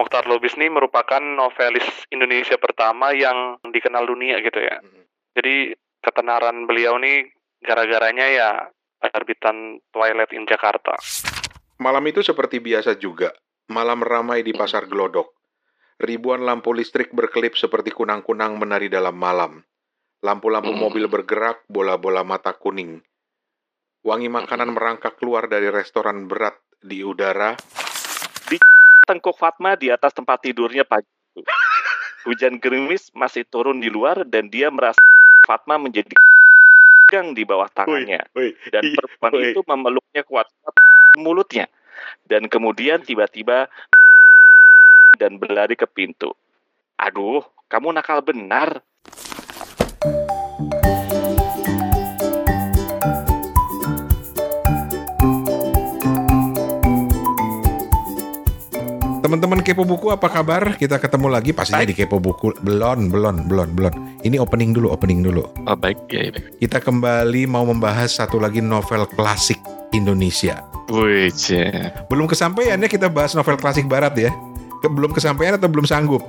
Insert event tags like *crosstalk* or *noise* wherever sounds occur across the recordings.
Mokhtar Lubis ini merupakan novelis Indonesia pertama yang dikenal dunia gitu ya. Hmm. Jadi ketenaran beliau nih gara-garanya ya penerbitan Twilight in Jakarta. Malam itu seperti biasa juga, malam ramai di pasar gelodok. Ribuan lampu listrik berkelip seperti kunang-kunang menari dalam malam. Lampu-lampu Hmm. mobil bergerak, bola-bola mata kuning. Wangi makanan merangkak keluar dari restoran berat di udara. Tengkuk Fatma di atas tempat tidurnya pagi itu. Hujan gerimis masih turun di luar dan dia merasa Fatma menjadi gang di bawah tangannya. Dan perempuan itu memeluknya kuat mulutnya. Dan kemudian tiba-tiba dan berlari ke pintu. Aduh, kamu nakal benar. Teman-teman Kepo Buku apa kabar? Kita ketemu lagi pastinya di Kepo Buku. Belon, belon, belon, belon. Ini opening dulu, opening dulu. Oh, baik, ya, baik. Kita kembali mau membahas satu lagi novel klasik Indonesia. Wih, Belum kesampaian ya kita bahas novel klasik barat ya. Ke- belum kesampaian atau belum sanggup?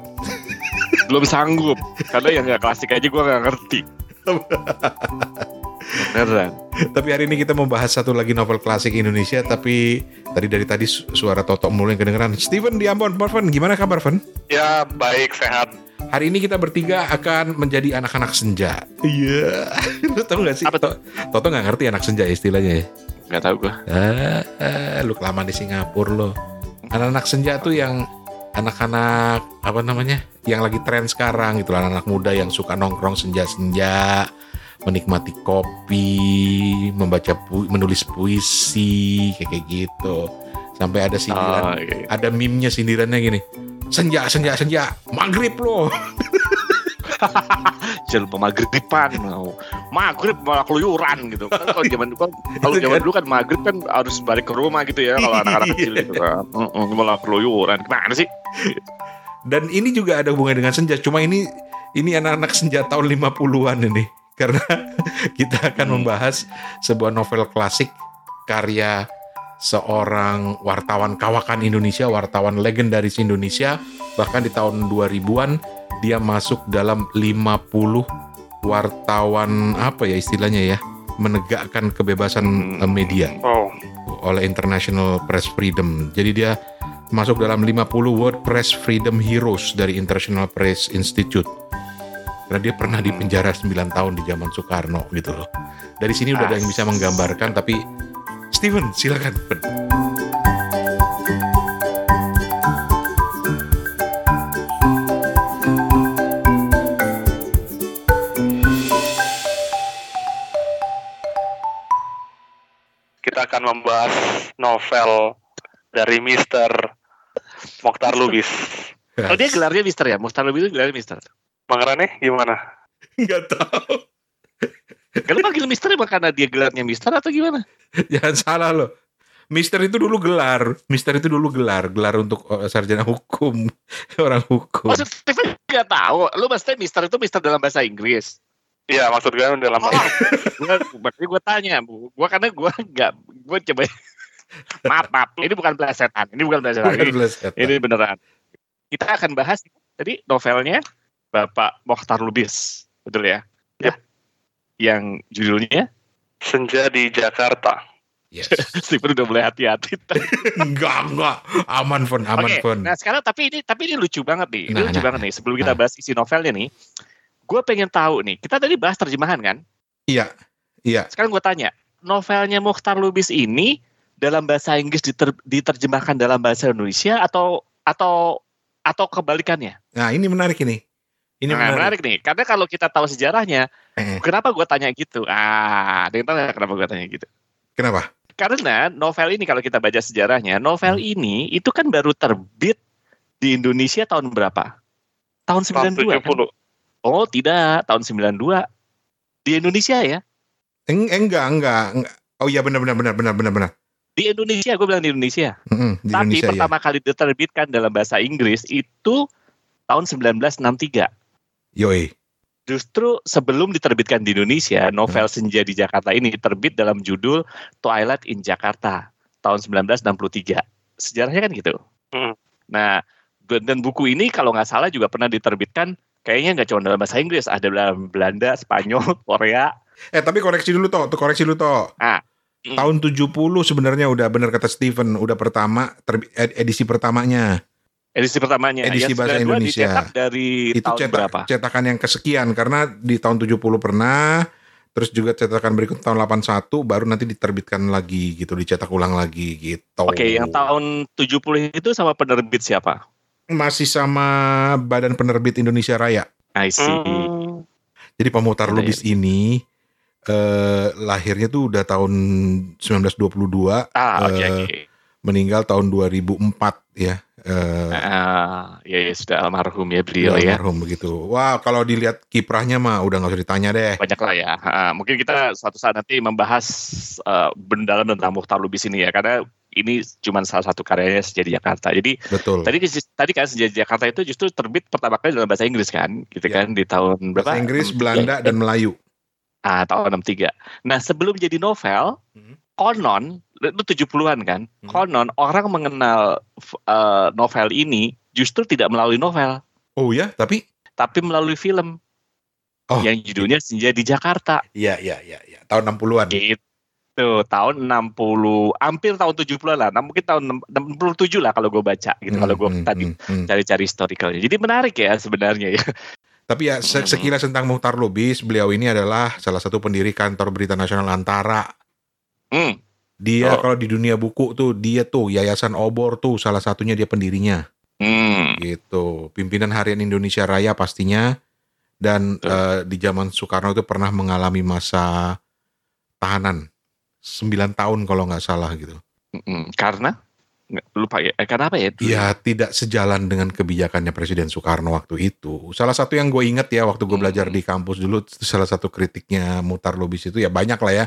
belum sanggup. Karena yang nggak klasik aja gue nggak ngerti. *laughs* Beneran. Tapi hari ini kita mau bahas satu lagi novel klasik Indonesia tapi tadi dari tadi su- suara Toto mulai kedengeran. Steven di Ambon, Marvin, gimana kabar, Van? Ya baik sehat. Hari ini kita bertiga akan menjadi anak-anak senja. Iya. *laughs* Lu tau gak sih? Apa To- Toto nggak ngerti anak senja istilahnya ya? Nggak tahu gue. Ah, ah, lu kelamaan di Singapura lo. Anak-anak senja tuh yang anak-anak apa namanya? Yang lagi tren sekarang gitu lah, anak-anak muda yang suka nongkrong senja-senja, menikmati kopi, membaca pu- menulis puisi kayak kayak gitu. Sampai ada sindiran, Oh, iya. ada meme-nya sindirannya gini. Senja, senja, senja, maghrib lo. *laughs* Jangan lupa maghriban mau maghrib malah keluyuran gitu kan kalau zaman dulu kan kalau zaman dulu kan maghrib kan harus balik ke rumah gitu ya kalau anak-anak *laughs* kecil gitu kan malah keluyuran gimana sih Dan ini juga ada hubungannya dengan senja, cuma ini ini anak-anak senja tahun 50-an ini. Karena *laughs* kita akan Hmm. membahas sebuah novel klasik karya seorang wartawan kawakan Indonesia, wartawan legendaris Indonesia, bahkan di tahun 2000-an dia masuk dalam 50 wartawan apa ya istilahnya ya, menegakkan kebebasan Hmm. eh, media Oh, oleh International Press Freedom. Jadi dia masuk dalam 50 World Press Freedom Heroes dari International Press Institute. Karena dia pernah di penjara 9 tahun di zaman Soekarno gitu loh. Dari sini udah ada yang bisa menggambarkan tapi Steven silakan. kita akan membahas novel dari Mister Mokhtar Lubis. oh dia gelarnya Mister ya Mustar lebih itu gelarnya Mister Mengerane gimana? *laughs* Nggak tahu. kalau panggil Mister emang karena dia gelarnya Mister atau gimana *laughs* Jangan salah loh. Mister itu dulu gelar, Mister itu dulu gelar, gelar untuk eh, sarjana hukum, *laughs* orang hukum. maksud Steven nggak tahu lu maksudnya Mister itu Mister dalam bahasa Inggris Iya maksud gue dalam Oh, gua, makanya gue tanya. Gua karena gue nggak, gue coba. maaf, maaf. Ini bukan pelesetan. Ini bukan pelesetan. Bukan Ini, plesetan. ini beneran. Kita akan bahas tadi novelnya Bapak Mokhtar Lubis, betul ya? Ya. Yang judulnya Senja di Jakarta. Yes. *laughs* Stephen udah mulai hati-hati. *laughs* enggak, enggak. Aman, Fon, aman, Oke, Fon. nah sekarang tapi ini tapi ini lucu banget nih. Ini Nah, lucu nah, banget nih. Sebelum kita nah. bahas isi novelnya nih, gue pengen tahu nih. Kita tadi bahas terjemahan kan? Iya, iya. Sekarang gue tanya, novelnya Mokhtar Lubis ini dalam bahasa Inggris diter- diterjemahkan dalam bahasa Indonesia atau atau atau kebalikannya? Nah, ini menarik ini. Ini nah, menarik. menarik nih, karena kalau kita tahu sejarahnya, Eh, kenapa gue tanya gitu? Ah, ada yang tahu kenapa gue tanya gitu? kenapa? Karena novel ini kalau kita baca sejarahnya, novel Hmm. ini itu kan baru terbit di Indonesia tahun berapa? Tahun Tahun 92 kan? 70. Oh, tidak, tahun 92. Di Indonesia ya? Eng, enggak, enggak, enggak. Oh iya benar benar benar benar benar benar. Di Indonesia, gue bilang di Indonesia. Mm-mm, di Tapi Indonesia ya. pertama kali diterbitkan dalam bahasa Inggris itu tahun 1963. Yoi. Justru sebelum diterbitkan di Indonesia, novel Hmm. Senja di Jakarta ini terbit dalam judul Twilight in Jakarta tahun 1963. Sejarahnya kan gitu. Hmm. Nah, dan buku ini kalau nggak salah juga pernah diterbitkan kayaknya nggak cuma dalam bahasa Inggris, ada dalam Belanda, Spanyol, *laughs* Korea. Eh tapi koreksi dulu toh, tuh koreksi dulu toh. Ah. Tahun 70 sebenarnya udah benar kata Steven, udah pertama edisi pertamanya. Edisi pertamanya. Edisi bahasa 92 Indonesia. dicetak dari Itu tahun cetak, berapa? cetakan yang kesekian karena di tahun 70 pernah terus juga cetakan berikut tahun 81 baru nanti diterbitkan lagi gitu, dicetak ulang lagi gitu. Oke, yang tahun 70 itu sama penerbit siapa? masih sama Badan Penerbit Indonesia Raya. I see. Hmm. Jadi pemutar Ada lubis ini eh lahirnya tuh udah tahun 1922, Ah, oke Eh, oke. meninggal tahun 2004 ya. Eh Ah, ya, ya sudah almarhum ya beliau ya, ya. almarhum begitu. Wah, kalau dilihat kiprahnya mah udah nggak usah ditanya deh. Banyak lah ya. Ah, mungkin kita suatu saat nanti membahas eh, mendalam tentang Mukhtar Lubis ini ya, karena ini cuma salah satu karyanya Sejadi Jakarta. Jadi Betul. tadi tadi kan Sejadi Jakarta itu justru terbit pertama kali dalam bahasa Inggris kan, gitu Ya. kan di tahun berapa? Bahasa Inggris, 63. Belanda, dan Melayu. Ah, tahun 63. Nah, sebelum jadi novel, Hmm. konon itu 70-an kan. Hmm. Konon orang mengenal eh, novel ini justru tidak melalui novel, Oh ya, tapi tapi melalui film Oh. yang judulnya Senja di Jakarta. iya iya iya iya. tahun 60-an. Gitu. Tahun 60, hampir tahun 70-an lah. Nah, mungkin tahun 67 lah kalau gue baca gitu. kalau gue Hmm, tadi hmm, hmm. cari-cari historicalnya. Jadi menarik ya sebenarnya ya. Tapi ya Hmm. sekilas tentang Muhtar Lubis, beliau ini adalah salah satu pendiri kantor berita nasional Antara. Hmm. Dia Oh. kalau di dunia buku tuh dia tuh Yayasan Obor tuh salah satunya dia pendirinya Hmm. gitu. Pimpinan Harian Indonesia Raya pastinya dan eh, di zaman Soekarno itu pernah mengalami masa tahanan 9 tahun kalau nggak salah gitu. Karena lupa ya. Eh, karena apa ya? Ya tidak sejalan dengan kebijakannya Presiden Soekarno waktu itu. Salah satu yang gue inget ya waktu gue Hmm. belajar di kampus dulu salah satu kritiknya Mutar Lubis itu ya banyak lah ya.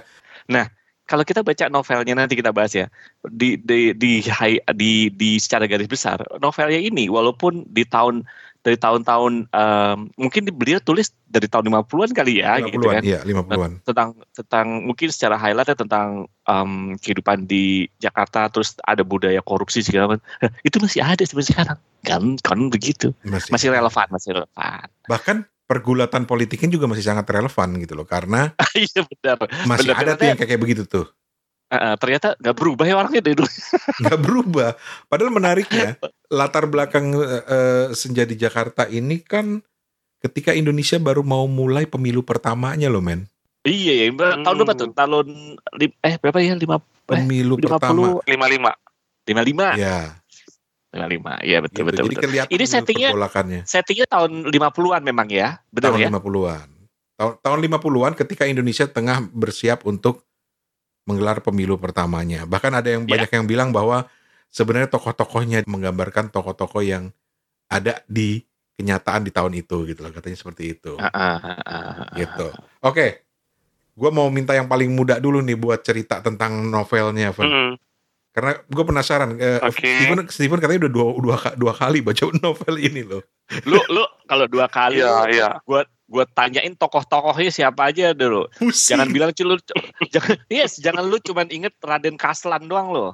Kalau kita baca novelnya nanti kita bahas ya. Di di di hi- di, di secara garis besar novelnya ini walaupun di tahun dari tahun-tahun em, mungkin beliau tulis dari tahun 50-an kali ya gitu 50-an, kan. iya 50-an. tentang tentang mungkin secara highlightnya tentang em, kehidupan di Jakarta terus ada budaya korupsi segala macam itu masih ada sebenarnya sekarang kan kan begitu Masih, masih relevan masih relevan Bahkan pergulatan politiknya juga masih sangat relevan gitu loh karena *laughs* iya benar masih Bener, ada tuh ternyata- yang kayak kayak begitu tuh. Eh, eh, ternyata nggak berubah ya orangnya dari dulu *laughs* nggak berubah. Padahal menariknya *laughs* latar belakang eh, eh, senja di Jakarta ini kan ketika Indonesia baru mau mulai pemilu pertamanya loh men. iya ya tahun Hmm. berapa tuh tahun eh berapa ya lima eh, Pemilu lima pertama. puluh 55. lima lima Ya, lima lima iya betul gitu. betul Jadi betul kelihatan Ini settingnya settingnya tahun 50-an memang ya benar tahun ya 50-an. Tahun tahun 50-an ketika Indonesia tengah bersiap untuk menggelar pemilu pertamanya. Bahkan ada yang Ya. banyak yang bilang bahwa sebenarnya tokoh-tokohnya menggambarkan tokoh-tokoh yang ada di kenyataan di tahun itu gitu loh katanya seperti itu. Ah, ah, ah. gitu. Oke. Gua mau minta yang paling muda dulu nih buat cerita tentang novelnya. Mm. Karena gue penasaran. eh, Oke. Steven, Steven katanya udah dua, dua, dua kali baca novel ini loh. lu lu kalau dua kali Iya, iya. gue tanyain tokoh-tokohnya siapa aja dulu. Pusing. Jangan bilang lu jangan *laughs* yes, jangan lu cuman inget Raden Kaslan doang lo.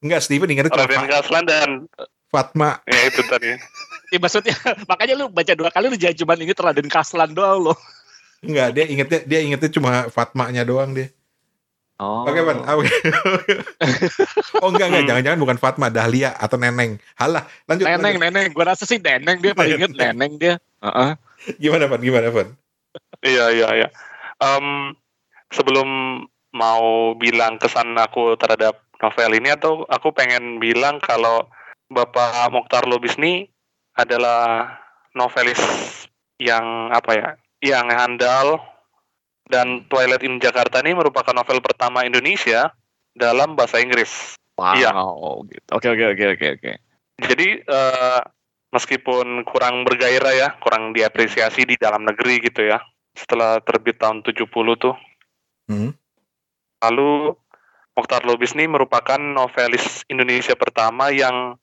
Enggak, Steven ingatnya cuma Raden Kaslan dan Fatma. ya itu tadi. *laughs* Ya, maksudnya makanya lu baca dua kali lu jangan cuman inget Raden Kaslan doang lo. Enggak, dia ingetnya dia ingetnya cuma Fatmanya doang dia. Oh. Oke, Van. Oke. *laughs* oh enggak enggak, Hmm. jangan-jangan bukan Fatma, Dahlia atau Neneng. Halah, lanjut. Neneng, lanjut. neneng. Gue rasa sih neneng dia paling inget *laughs* neneng dia. Heeh. Gimana, Van? Gimana, Van? Iya, iya, iya. Em, sebelum mau bilang kesan aku terhadap novel ini atau aku pengen bilang kalau Bapak Mokhtar Lubis ini adalah novelis yang apa ya, yang handal dan Twilight in Jakarta ini merupakan novel pertama Indonesia dalam bahasa Inggris. Wow. Iya. Gitu. Oke oke oke oke oke. Jadi eh, meskipun kurang bergairah ya, kurang diapresiasi di dalam negeri gitu ya. Setelah terbit tahun 70 tuh. Hmm. Lalu Mokhtar Lubis ini merupakan novelis Indonesia pertama yang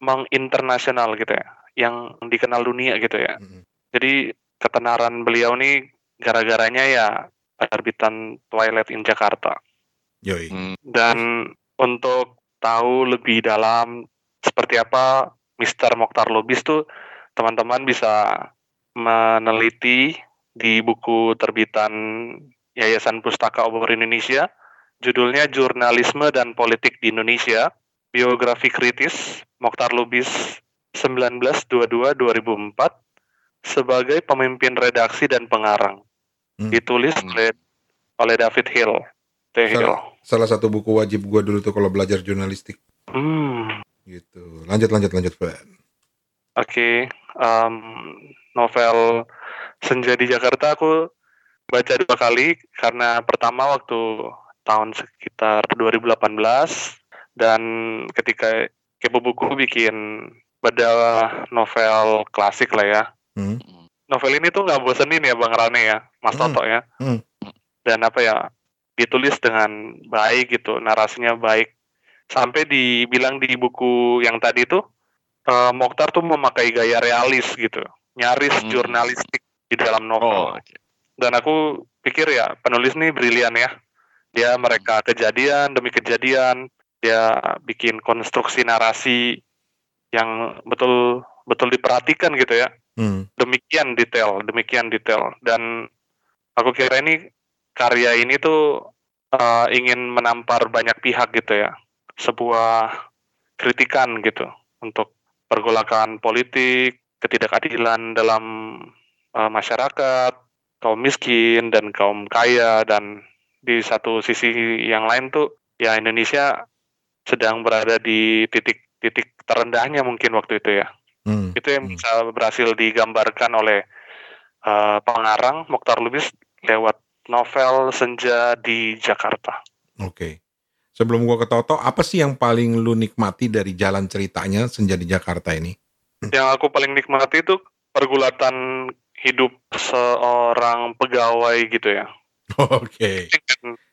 menginternasional gitu ya, yang dikenal dunia gitu ya. Hmm. Jadi ketenaran beliau ini gara-garanya ya penerbitan Twilight in Jakarta. Yoi. Hmm. Dan untuk tahu lebih dalam seperti apa Mr. Mokhtar Lubis tuh teman-teman bisa meneliti di buku terbitan Yayasan Pustaka Obor Indonesia judulnya Jurnalisme dan Politik di Indonesia biografi kritis Mokhtar Lubis 1922-2004 sebagai pemimpin redaksi dan pengarang hmm. ditulis hmm. oleh oleh David Hill T. Hill salah, salah satu buku wajib gua dulu tuh kalau belajar jurnalistik hmm. gitu lanjut lanjut lanjut Pak oke okay. um, novel Senja di Jakarta aku baca dua kali karena pertama waktu tahun sekitar 2018 dan ketika Kepo Buku bikin bedah novel klasik lah ya. Hmm. Novel ini tuh nggak bosenin ya Bang Rane ya, Mas hmm. Toto ya. Hmm. Dan apa ya, ditulis dengan baik gitu, narasinya baik. Sampai dibilang di buku yang tadi tuh, uh, Mokhtar tuh memakai gaya realis gitu, nyaris hmm. jurnalistik di dalam novel. Oh, okay. Dan aku pikir ya penulis nih brilian ya. Dia mereka kejadian demi kejadian, dia bikin konstruksi narasi yang betul betul diperhatikan gitu ya. Hmm. Demikian detail, demikian detail. Dan aku kira ini karya ini tuh uh, ingin menampar banyak pihak gitu ya. Sebuah kritikan gitu untuk pergolakan politik, ketidakadilan dalam uh, masyarakat, kaum miskin dan kaum kaya dan di satu sisi yang lain tuh ya Indonesia sedang berada di titik titik terendahnya mungkin waktu itu ya. Hmm. Itu yang hmm. bisa berhasil digambarkan oleh uh, pengarang Mokhtar Lubis lewat novel Senja di Jakarta. Oke. Okay. Sebelum gua ke Toto, apa sih yang paling lu nikmati dari jalan ceritanya Senja di Jakarta ini? Yang aku paling nikmati itu pergulatan hidup seorang pegawai gitu ya. *laughs* Oke. Okay.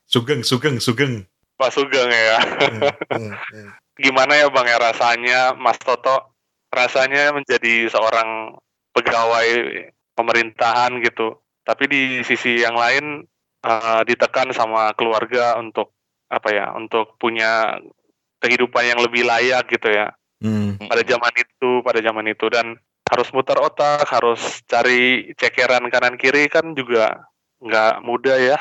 Sugeng, sugeng, sugeng. Pak Sugeng ya. Hmm, hmm, hmm. *laughs* Gimana ya Bang ya rasanya Mas Toto rasanya menjadi seorang pegawai pemerintahan gitu. Tapi di sisi yang lain uh, ditekan sama keluarga untuk apa ya, untuk punya kehidupan yang lebih layak gitu ya. Hmm. Pada zaman itu, pada zaman itu dan harus muter otak, harus cari cekeran kanan kiri kan juga nggak mudah ya.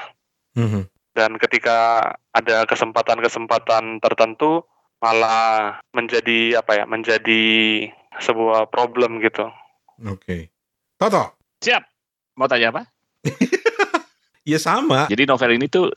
Mm-hmm. Dan ketika ada kesempatan-kesempatan tertentu malah menjadi apa ya, menjadi sebuah problem gitu. Oke. Okay. Toto. Siap. Mau tanya apa? *laughs* ya sama. Jadi novel ini tuh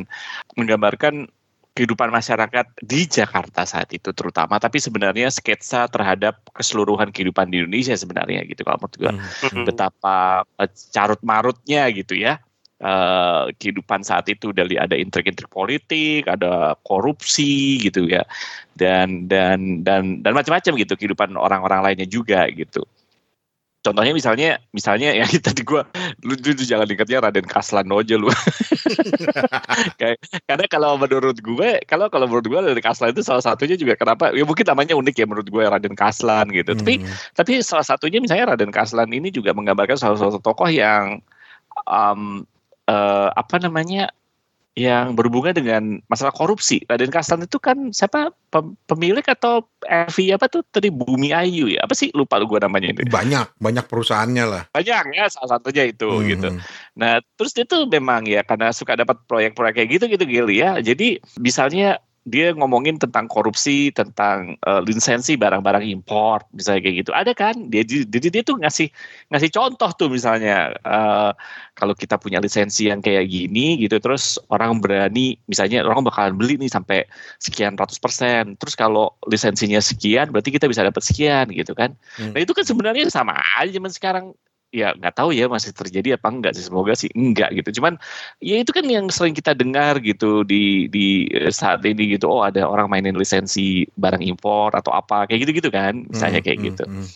menggambarkan kehidupan masyarakat di Jakarta saat itu terutama tapi sebenarnya sketsa terhadap keseluruhan kehidupan di Indonesia sebenarnya gitu kalau menurut gue hmm. betapa uh, carut marutnya gitu ya uh, kehidupan saat itu dari ada intrik-intrik politik ada korupsi gitu ya. Dan dan dan dan macam-macam gitu kehidupan orang-orang lainnya juga gitu. Contohnya misalnya misalnya ya *laughs* tadi gue lu, lu, lu jangan ingatnya Raden Kaslan aja lu. *laughs* Kayak karena kalau menurut gue kalau kalau menurut gue Raden Kaslan itu salah satunya juga kenapa ya mungkin namanya unik ya menurut gue Raden Kaslan gitu. Hmm. tapi tapi salah satunya misalnya Raden Kaslan ini juga menggambarkan salah satu tokoh yang um, uh, apa namanya yang berhubungan dengan masalah korupsi. Raden Kastan itu kan siapa pemilik atau FI apa tuh tadi Bumi Ayu ya? Apa sih lupa lu gua namanya itu. Banyak, banyak perusahaannya lah. Banyak ya salah satunya itu hmm. gitu. Nah, terus itu memang ya karena suka dapat proyek-proyek kayak gitu gitu Gil ya. Jadi misalnya dia ngomongin tentang korupsi, tentang uh, lisensi barang-barang impor, misalnya kayak gitu. Ada kan? Dia jadi dia tuh ngasih ngasih contoh tuh misalnya uh, kalau kita punya lisensi yang kayak gini gitu, terus orang berani, misalnya orang bakalan beli nih sampai sekian ratus persen. Terus kalau lisensinya sekian, berarti kita bisa dapat sekian gitu kan? Hmm. Nah itu kan sebenarnya sama aja zaman sekarang ya nggak tahu ya masih terjadi apa enggak sih semoga sih enggak gitu. Cuman ya itu kan yang sering kita dengar gitu di di saat ini gitu oh ada orang mainin lisensi barang impor atau apa kayak gitu gitu kan misalnya hmm, kayak hmm, gitu. hmm,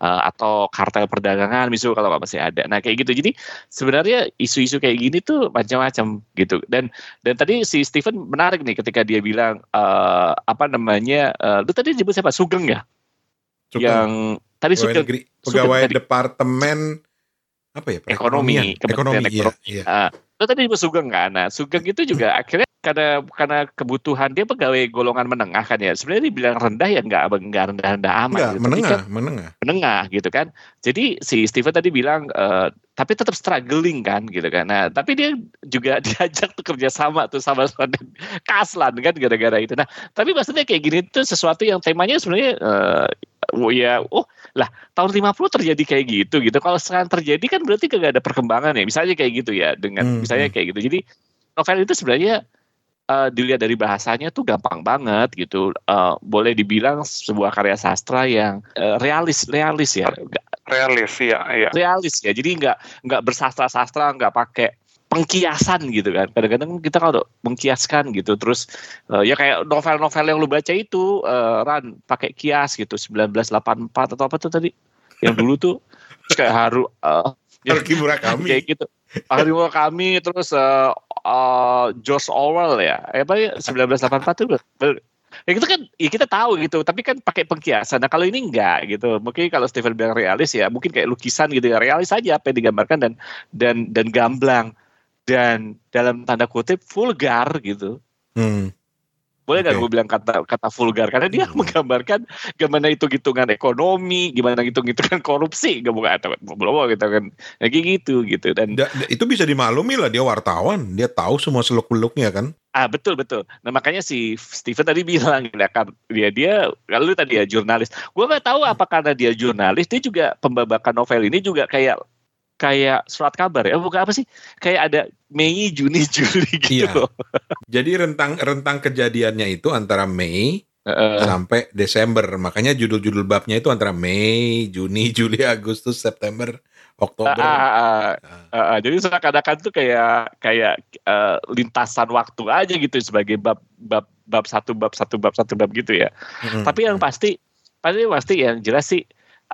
Uh, atau kartel perdagangan misalnya kalau masih ada. Nah kayak gitu. Jadi sebenarnya isu-isu kayak gini tuh macam-macam gitu. Dan dan tadi si Steven menarik nih ketika dia bilang uh, apa namanya uh, lu tadi nyebut siapa? Sugeng ya? Sugeng. yang tadi pegawai sudah negeri, pegawai sudah, departemen apa ya ekonomi ekonomi iya, iya. Uh, Lo tadi disebut Sugeng kan? Nah, Sugeng itu juga *laughs* akhirnya karena karena kebutuhan dia pegawai golongan menengah kan ya. Sebenarnya dibilang rendah ya nggak nggak rendah-rendah amat. Enggak, gitu. menengah, kan, menengah. Menengah gitu kan. Jadi si Steven tadi bilang uh, tapi tetap struggling kan gitu kan. Nah, tapi dia juga *laughs* diajak tuh kerja sama tuh sama sama Kaslan kan gara-gara itu. Nah, tapi maksudnya kayak gini tuh sesuatu yang temanya sebenarnya uh, oh ya oh lah tahun 50 terjadi kayak gitu gitu. Kalau sekarang terjadi kan berarti gak ada perkembangan ya. Misalnya kayak gitu ya dengan hmm. misalnya hmm. kayak gitu. Jadi novel itu sebenarnya uh, dilihat dari bahasanya tuh gampang banget gitu. Uh, boleh dibilang sebuah karya sastra yang uh, realis, realis ya. Realis ya, ya. Realis ya. Jadi nggak nggak bersastra-sastra, nggak pakai pengkiasan gitu kan. Kadang-kadang kita kalau mengkiaskan gitu, terus uh, ya kayak novel-novel yang lu baca itu, uh, Ran pakai kias gitu, 1984 atau apa tuh tadi? Yang dulu tuh kayak haru. Uh, Haruki Murakami. Kayak gitu. Haruki Murakami terus uh, uh, George Orwell ya. Apa ya 1984 itu Ya itu kan ya kita tahu gitu, tapi kan pakai pengkiasan. Nah kalau ini enggak gitu. Mungkin kalau Stephen bilang realis ya, mungkin kayak lukisan gitu ya, realis saja apa yang digambarkan dan dan dan gamblang dan dalam tanda kutip vulgar gitu. Hmm. Boleh nggak okay. gue bilang kata kata vulgar karena dia hmm. menggambarkan gimana itu hitungan ekonomi, gimana hitung hitungan *laughs* korupsi, gak bukan atau belum gitu kan, kayak gitu gitu dan da, itu bisa dimaklumi lah dia wartawan, dia tahu semua seluk beluknya kan. Ah betul betul. Nah makanya si Steven tadi bilang ya kan dia dia kalau tadi ya jurnalis. Gue nggak tahu apa karena dia jurnalis dia juga pembabakan novel ini juga kayak kayak surat kabar ya? Bukan apa sih? Kayak ada Mei Juni *laughs* Juli gitu iya. jadi rentang rentang kejadiannya itu antara Mei uh, sampai Desember. Makanya judul-judul babnya itu antara Mei Juni *laughs* Juli Agustus September Oktober. Uh, uh, uh, uh, uh, jadi seakan-akan tuh kayak kayak uh, lintasan waktu aja gitu sebagai bab bab bab satu bab satu bab satu bab gitu ya. Hmm. tapi yang pasti pasti pasti yang jelas sih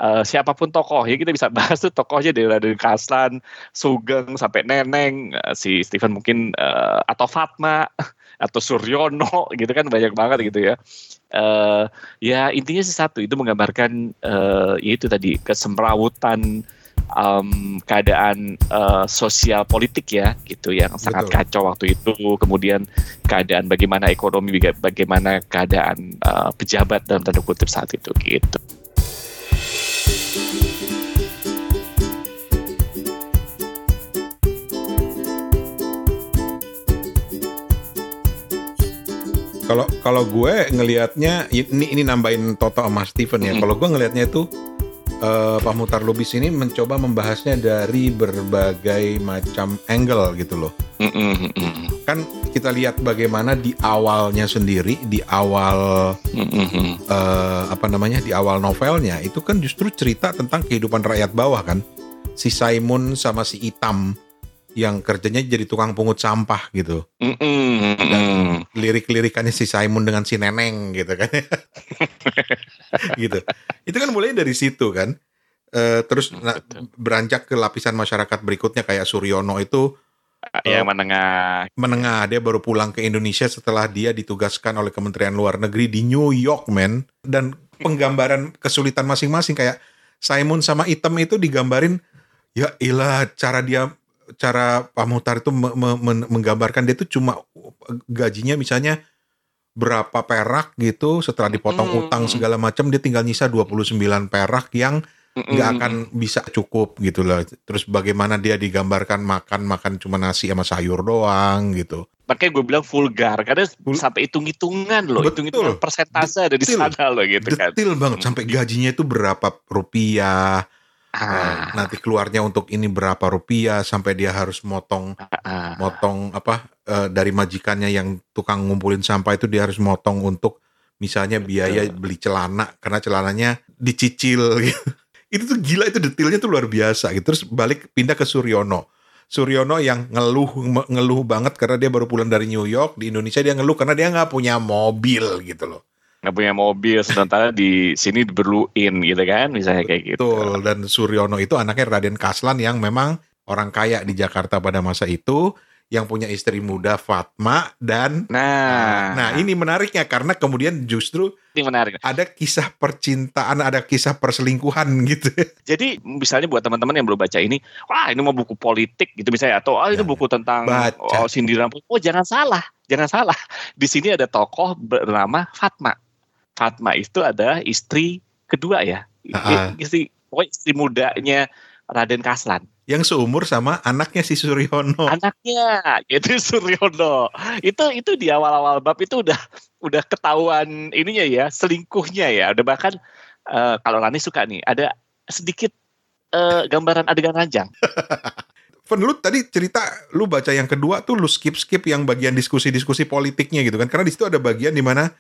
uh, siapa pun tokoh ya kita bisa bahas tuh tokohnya dari dari Kaslan, Sugeng sampai Neneng, uh, si Steven mungkin uh, atau Fatma *laughs* atau Suryono *laughs* gitu kan banyak banget gitu ya. Uh, ya intinya sih satu itu menggambarkan uh, ya itu tadi kesemrawutan um, keadaan uh, sosial politik ya gitu yang sangat Betul. kacau waktu itu kemudian keadaan bagaimana ekonomi bagaimana keadaan uh, pejabat dalam tanda kutip saat itu gitu. Kalau gue ngelihatnya ini ini nambahin Toto sama Steven ya. Mm -hmm. Kalau gue ngelihatnya itu uh, Pak Mutar Lubis ini mencoba membahasnya dari berbagai macam angle gitu loh. Mm -hmm. Kan kita lihat bagaimana di awalnya sendiri, di awal mm -hmm. uh, apa namanya, di awal novelnya itu kan justru cerita tentang kehidupan rakyat bawah kan. Si Simon sama si Itam yang kerjanya jadi tukang pungut sampah gitu. Mm -mm. Dan lirik-lirikannya si Simon dengan si Neneng gitu kan. *laughs* gitu. Itu kan mulai dari situ kan. Uh, terus nah, beranjak ke lapisan masyarakat berikutnya kayak Suryono itu uh, menengah. Menengah, dia baru pulang ke Indonesia setelah dia ditugaskan oleh Kementerian Luar Negeri di New York, men. Dan penggambaran kesulitan masing-masing kayak Simon sama Item itu digambarin ya ilah cara dia cara Pak Muhtar itu me me menggambarkan dia itu cuma gajinya misalnya berapa perak gitu setelah dipotong mm. utang segala macam dia tinggal nyisa 29 perak yang nggak mm. akan bisa cukup gitu loh. Terus bagaimana dia digambarkan makan makan cuma nasi sama sayur doang gitu. Makanya gue bilang vulgar karena Vul sampai hitung-hitungan loh, hitung-hitungan persentase ada di sana loh gitu kan. Detil banget sampai gajinya itu berapa rupiah Ah. nanti keluarnya untuk ini berapa rupiah sampai dia harus motong ah. motong apa uh, dari majikannya yang tukang ngumpulin sampah itu dia harus motong untuk misalnya biaya beli celana karena celananya dicicil gitu. *laughs* itu tuh gila itu detailnya tuh luar biasa gitu terus balik pindah ke Suryono Suryono yang ngeluh ngeluh banget karena dia baru pulang dari New York di Indonesia dia ngeluh karena dia nggak punya mobil gitu loh nggak punya mobil sementara di sini diperluin gitu kan misalnya kayak gitu. Betul dan Suryono itu anaknya Raden Kaslan yang memang orang kaya di Jakarta pada masa itu yang punya istri muda Fatma dan Nah, nah ini menariknya karena kemudian justru ini menarik. ada kisah percintaan, ada kisah perselingkuhan *laughs* gitu. Jadi misalnya buat teman-teman yang belum baca ini, wah ini mau buku politik gitu misalnya atau ah ini Ya, buku tentang baca. oh, sindiran. Oh jangan salah, jangan salah. Di sini ada tokoh bernama Fatma. Fatma itu ada istri kedua ya, ah. istri pokoknya istri mudanya Raden Kaslan. Yang seumur sama anaknya si Suryono. Anaknya itu *laughs* Suryono. Itu itu di awal-awal bab itu udah udah ketahuan ininya ya, selingkuhnya ya. Udah bahkan eh, kalau Rani suka nih, ada sedikit eh, gambaran adegan ranjang. *laughs* Fen, lu tadi cerita lu baca yang kedua tuh lu skip-skip yang bagian diskusi-diskusi politiknya gitu kan. Karena di situ ada bagian di mana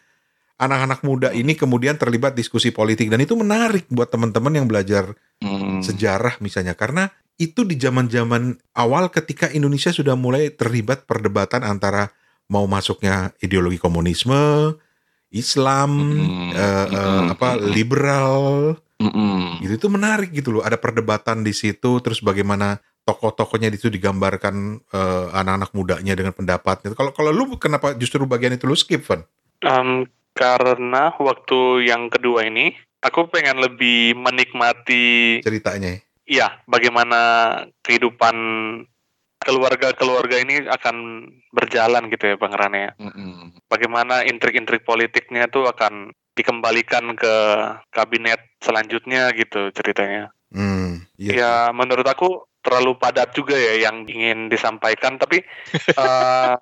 anak-anak muda ini kemudian terlibat diskusi politik dan itu menarik buat teman-teman yang belajar Hmm. sejarah misalnya karena itu di zaman-zaman awal ketika Indonesia sudah mulai terlibat perdebatan antara mau masuknya ideologi komunisme, Islam, eh, eh, Mm-mm. apa liberal, Mm-mm. gitu itu menarik gitu loh. Ada perdebatan di situ, terus bagaimana tokoh-tokohnya itu digambarkan eh, anak-anak mudanya dengan pendapatnya. Kalau kalau lu kenapa justru bagian itu lu skip, Van? Em, karena waktu yang kedua ini aku pengen lebih menikmati Ceritanya. iya bagaimana kehidupan keluarga-keluarga ini akan berjalan gitu ya Bang Rane ya. Mm-mm. Bagaimana intrik-intrik politiknya tuh akan dikembalikan ke kabinet selanjutnya gitu ceritanya. Hmm, iya. Ya menurut aku terlalu padat juga ya yang ingin disampaikan tapi Ya,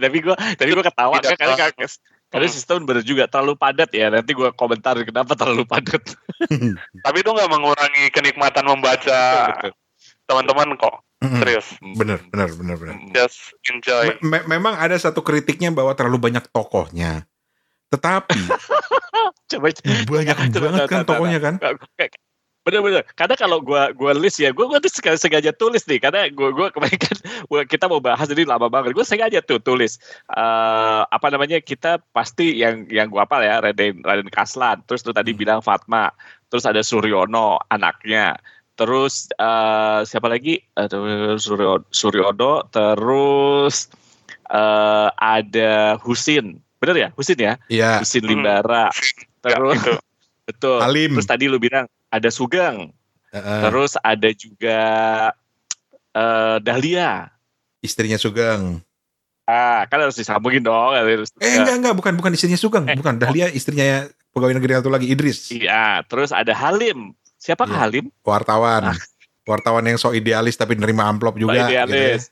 *laughs* tapi gua tapi gua ketawa kan karena karena Hmm. sistem bener juga terlalu padat ya. Nanti gua komentar kenapa terlalu padat. *laughs* tapi itu nggak mengurangi kenikmatan membaca teman-teman kok serius Bener, bener, bener, bener. Just enjoy Me- me- memang ada satu kritiknya bahwa terlalu banyak tokohnya. Tetapi *laughs* Coba banyak Coba, banget coba, kan coba. tokohnya kan. Bener-bener. Karena kalau gua gua list ya, gua gua tuh sengaja, sengaja tulis nih. Karena gua gua kemarin kan *laughs* gua- kita mau bahas ini lama banget. Gua sengaja tuh tulis eh apa namanya kita pasti yang yang gua apa ya Raden Raden Kaslan. Terus tuh tadi Hmm. bilang Fatma. Terus ada Suryono anaknya. Terus eh siapa lagi? Aduh, Suryo, Suryono. Terus eh ada Husin. Bener ya? Husin ya? Iya, Husin Hmm. Limbara. Ya, Terus itu. *laughs* betul. Halim. Terus tadi lu bilang ada Sugeng, Heeh. terus ada juga eh Dahlia. istrinya Sugeng. Ah, kan harus disambungin dong. Harus, Eh enggak enggak bukan bukan istrinya Sugeng, Eh, bukan Dahlia istrinya pegawai negeri satu lagi Idris, Iya, terus ada Halim. Siapa Iya. Halim? wartawan. Ah. Wartawan yang so idealis tapi nerima amplop juga. Gitu ya. Idealis.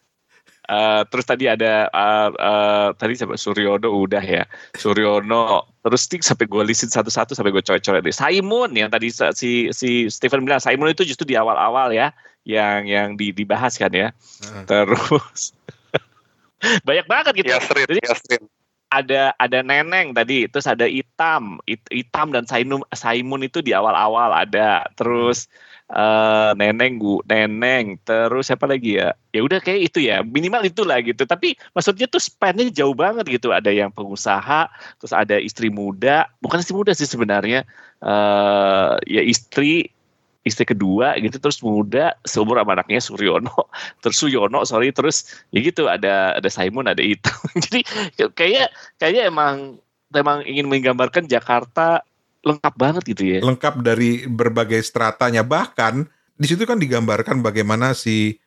Eh, terus tadi ada eh, eh, tadi siapa Suryono udah ya Suryono terus nih sampai gue listin satu-satu sampai gue coret-coret deh. Simon yang tadi si si Stephen bilang Simon itu justru di awal-awal ya yang yang di- dibahas kan ya. Heeh. terus *laughs* banyak banget gitu. Yasrin Jadi- Yasrin ada ada neneng tadi terus ada hitam It- hitam dan Sainum Saimun itu di awal-awal ada. Terus eh, neneng bu neneng terus siapa lagi ya? Ya udah kayak itu ya minimal itulah gitu. Tapi maksudnya tuh spannya jauh banget gitu. Ada yang pengusaha terus ada istri muda. Bukan istri muda sih sebenarnya. Eh ya istri istri kedua gitu terus muda seumur sama anaknya Suryono *laughs* terus Suyono sorry terus ya gitu ada ada Saimun ada hitam *laughs* jadi kayak kayaknya emang emang ingin menggambarkan Jakarta lengkap banget gitu ya. Lengkap dari berbagai stratanya bahkan di situ kan digambarkan bagaimana si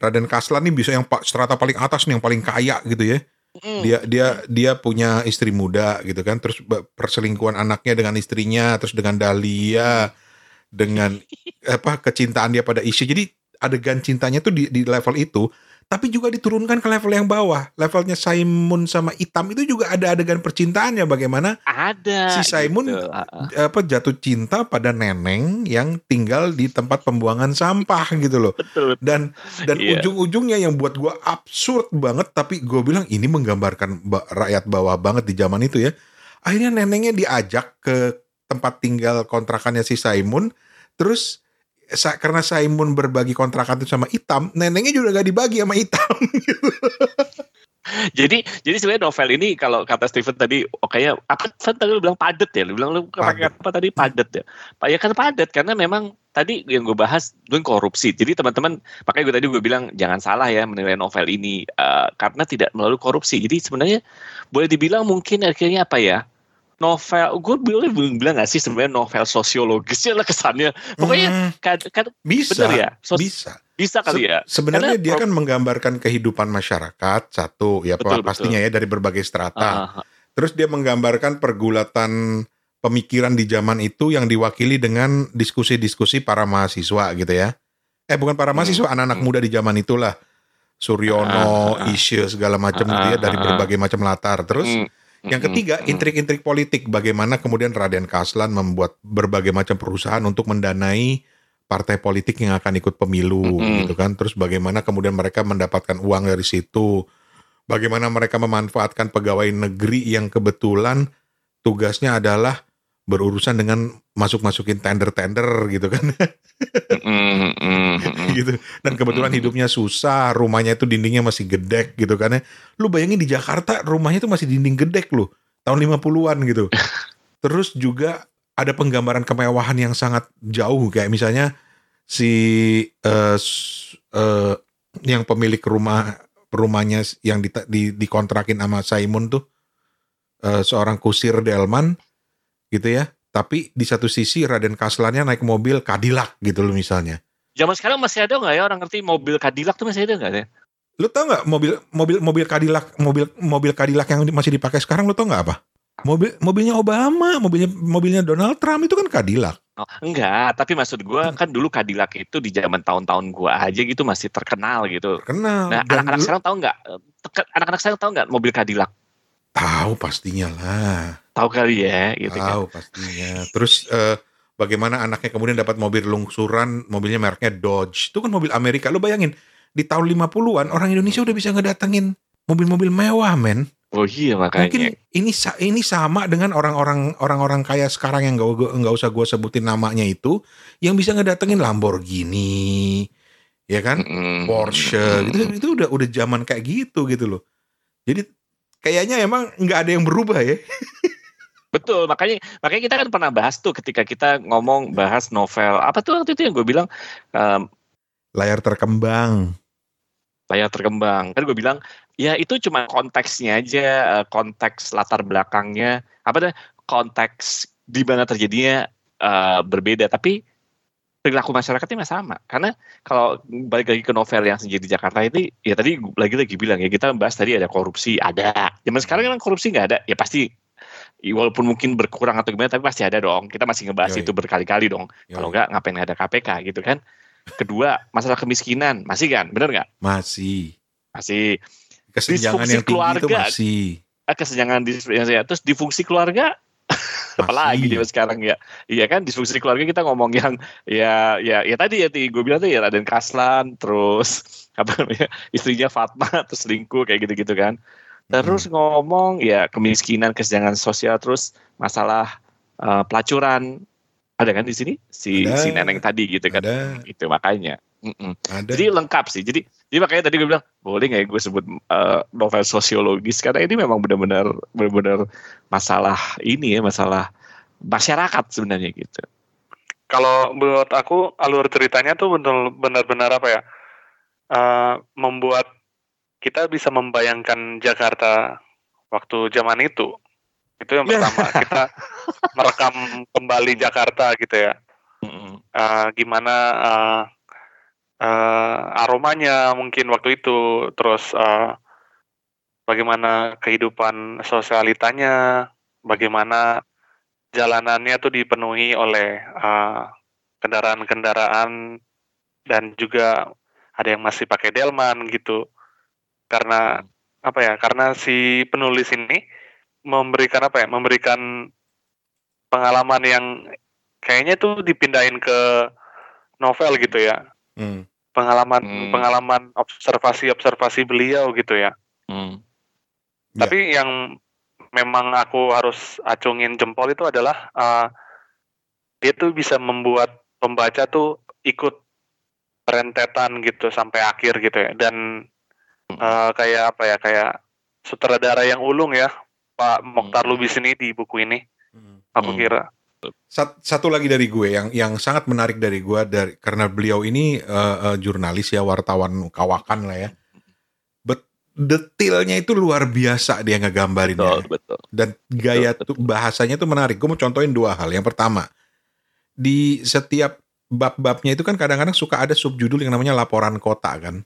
Raden Kaslan nih bisa yang strata paling atas nih yang paling kaya gitu ya. Mm. Dia dia dia punya istri muda gitu kan terus perselingkuhan anaknya dengan istrinya terus dengan Dahlia dengan *laughs* apa kecintaan dia pada Isya. Jadi adegan cintanya tuh di, di level itu tapi juga diturunkan ke level yang bawah. Levelnya Simon sama Itam itu juga ada adegan percintaannya bagaimana Ada. Si Simon- gitu. Ah. apa jatuh cinta pada neneng yang tinggal di tempat pembuangan sampah gitu loh. betul. Dan dan Iya. ujung-ujungnya yang buat gua absurd banget tapi gue bilang ini menggambarkan ba- rakyat bawah banget di zaman itu ya. Akhirnya nenengnya diajak ke tempat tinggal kontrakannya si Simon terus sa- karena Simon berbagi kontrakan itu sama Itam, nenengnya juga gak dibagi sama Itam. *laughs* jadi jadi sebenarnya novel ini kalau kata Steven tadi oh kayaknya apa Steven tadi lu bilang padet ya? Lu bilang lu pakai apa tadi? Padet ya? Pak ya kan padet karena memang tadi yang gue bahas gue korupsi. Jadi teman-teman makanya gue tadi gue bilang jangan salah ya menilai novel ini uh, karena tidak melalui korupsi. Jadi sebenarnya boleh dibilang mungkin akhirnya apa ya novel gue boleh bilang gak sih sebenarnya novel sosiologisnya lah kesannya pokoknya hmm, kan, kan bisa bener ya Sos bisa bisa kali ya. Se sebenarnya Karena dia kan menggambarkan kehidupan masyarakat satu ya betul, pastinya betul. ya dari berbagai strata. Uh -huh. Terus dia menggambarkan pergulatan pemikiran di zaman itu yang diwakili dengan diskusi-diskusi para mahasiswa gitu ya. Eh bukan para hmm, mahasiswa, anak-anak hmm. muda di zaman itulah. Suryono, uh, Isya segala macam uh, gitu ya dari berbagai macam latar. Terus uh, yang ketiga, intrik-intrik politik. Bagaimana kemudian Raden Kaslan membuat berbagai macam perusahaan untuk mendanai partai politik yang akan ikut pemilu mm-hmm. gitu kan? Terus bagaimana kemudian mereka mendapatkan uang dari situ? Bagaimana mereka memanfaatkan pegawai negeri yang kebetulan tugasnya adalah berurusan dengan masuk-masukin tender-tender gitu kan. Mm-hmm. gitu. Dan kebetulan mm-hmm. hidupnya susah rumahnya itu dindingnya masih gedek gitu kan ya. Lu bayangin di Jakarta rumahnya itu masih dinding gedek lu tahun 50-an gitu. *laughs* Terus juga ada penggambaran kemewahan yang sangat jauh kayak misalnya si uh, uh, yang pemilik rumah rumahnya yang di, di, dikontrakin sama Simon tuh uh, seorang kusir delman gitu ya tapi di satu sisi Raden Kaslannya naik mobil Cadillac gitu loh misalnya zaman sekarang masih ada nggak ya orang ngerti mobil Cadillac tuh masih ada nggak ya lu tau nggak mobil mobil mobil Cadillac mobil mobil Cadillac yang masih dipakai sekarang lu tau nggak apa Mobil mobilnya Obama, mobilnya mobilnya Donald Trump itu kan Cadillac. Oh, enggak, tapi maksud gue kan dulu Cadillac itu di zaman tahun-tahun gue aja gitu masih terkenal gitu. Terkenal. Nah, anak-anak sekarang tahu nggak? Anak-anak sekarang tahu nggak mobil Cadillac? Tahu pastinya lah. Tahu kali ya, gitu kan. Tahu kan. pastinya. Terus uh, bagaimana anaknya kemudian dapat mobil lungsuran, mobilnya mereknya Dodge. Itu kan mobil Amerika. Lo bayangin, di tahun 50-an orang Indonesia udah bisa ngedatengin mobil-mobil mewah, men. Oh iya makanya. Mungkin ini ini sama dengan orang-orang orang-orang kaya sekarang yang nggak nggak usah gue sebutin namanya itu, yang bisa ngedatengin Lamborghini, ya kan, mm, Porsche, gitu itu udah udah zaman kayak gitu gitu loh. Jadi kayaknya emang nggak ada yang berubah ya. *laughs* Betul, makanya makanya kita kan pernah bahas tuh ketika kita ngomong bahas novel apa tuh waktu itu yang gue bilang um, layar terkembang. Layar terkembang. Kan gue bilang ya itu cuma konteksnya aja eh, konteks latar belakangnya apa tuh konteks di mana terjadinya uh, berbeda. Tapi perilaku masyarakatnya masih sama. Karena kalau balik lagi ke novel yang sendiri di Jakarta ini ya tadi lagi-lagi bilang ya kita bahas tadi ada korupsi ada. Zaman sekarang kan korupsi nggak ada ya pasti walaupun mungkin berkurang atau gimana tapi pasti ada dong. Kita masih ngebahas Yoi. itu berkali-kali dong. Kalau nggak ngapain ada KPK gitu kan? Kedua masalah kemiskinan. Masih kan bener nggak? Masih. Masih. Kesenjangan yang keluarga, itu masih. Ah, kesenjangan di yang saya terus difungsi keluarga? *laughs* Apalagi dia sekarang ya. Iya kan? Disfungsi keluarga kita ngomong yang ya ya ya tadi ya gue bilang tuh ya Raden Kaslan terus *laughs* apa namanya istrinya Fatma terus selingkuh kayak gitu-gitu kan terus hmm. ngomong ya kemiskinan kesenjangan sosial terus masalah uh, pelacuran ada kan di sini si ada, si neneng tadi gitu kan ada. itu makanya Ada. Jadi lengkap sih. Jadi jadi makanya tadi gue bilang boleh nggak ya gue sebut uh, novel sosiologis karena ini memang benar-benar benar-benar masalah ini ya masalah masyarakat sebenarnya gitu. Kalau menurut aku alur ceritanya tuh benar-benar apa ya uh, membuat kita bisa membayangkan Jakarta waktu zaman itu. Itu yang pertama kita *laughs* merekam kembali Jakarta gitu ya. Uh, gimana uh, uh, aromanya mungkin waktu itu, terus uh, bagaimana kehidupan sosialitanya, bagaimana jalanannya tuh dipenuhi oleh kendaraan-kendaraan dan juga ada yang masih pakai delman gitu. Karena hmm. apa ya? Karena si penulis ini memberikan apa ya memberikan pengalaman yang kayaknya tuh dipindahin ke novel gitu ya hmm. pengalaman hmm. pengalaman observasi observasi beliau gitu ya hmm. tapi ya. yang memang aku harus acungin jempol itu adalah uh, dia tuh bisa membuat pembaca tuh ikut rentetan gitu sampai akhir gitu ya dan uh, kayak apa ya kayak sutradara yang ulung ya, Pak Mokhtar Lubis ini di buku ini. Aku Hmm. kira. Sat- satu lagi dari gue yang yang sangat menarik dari gue dari karena beliau ini eh, eh, jurnalis ya wartawan kawakan lah ya. Bet detailnya itu luar biasa dia Betul, ngegambarinnya betul. dan gaya Betul, tuh bahasanya tuh menarik. Gue mau contohin dua hal. Yang pertama di setiap bab-babnya itu kan kadang-kadang suka ada subjudul yang namanya laporan kota kan.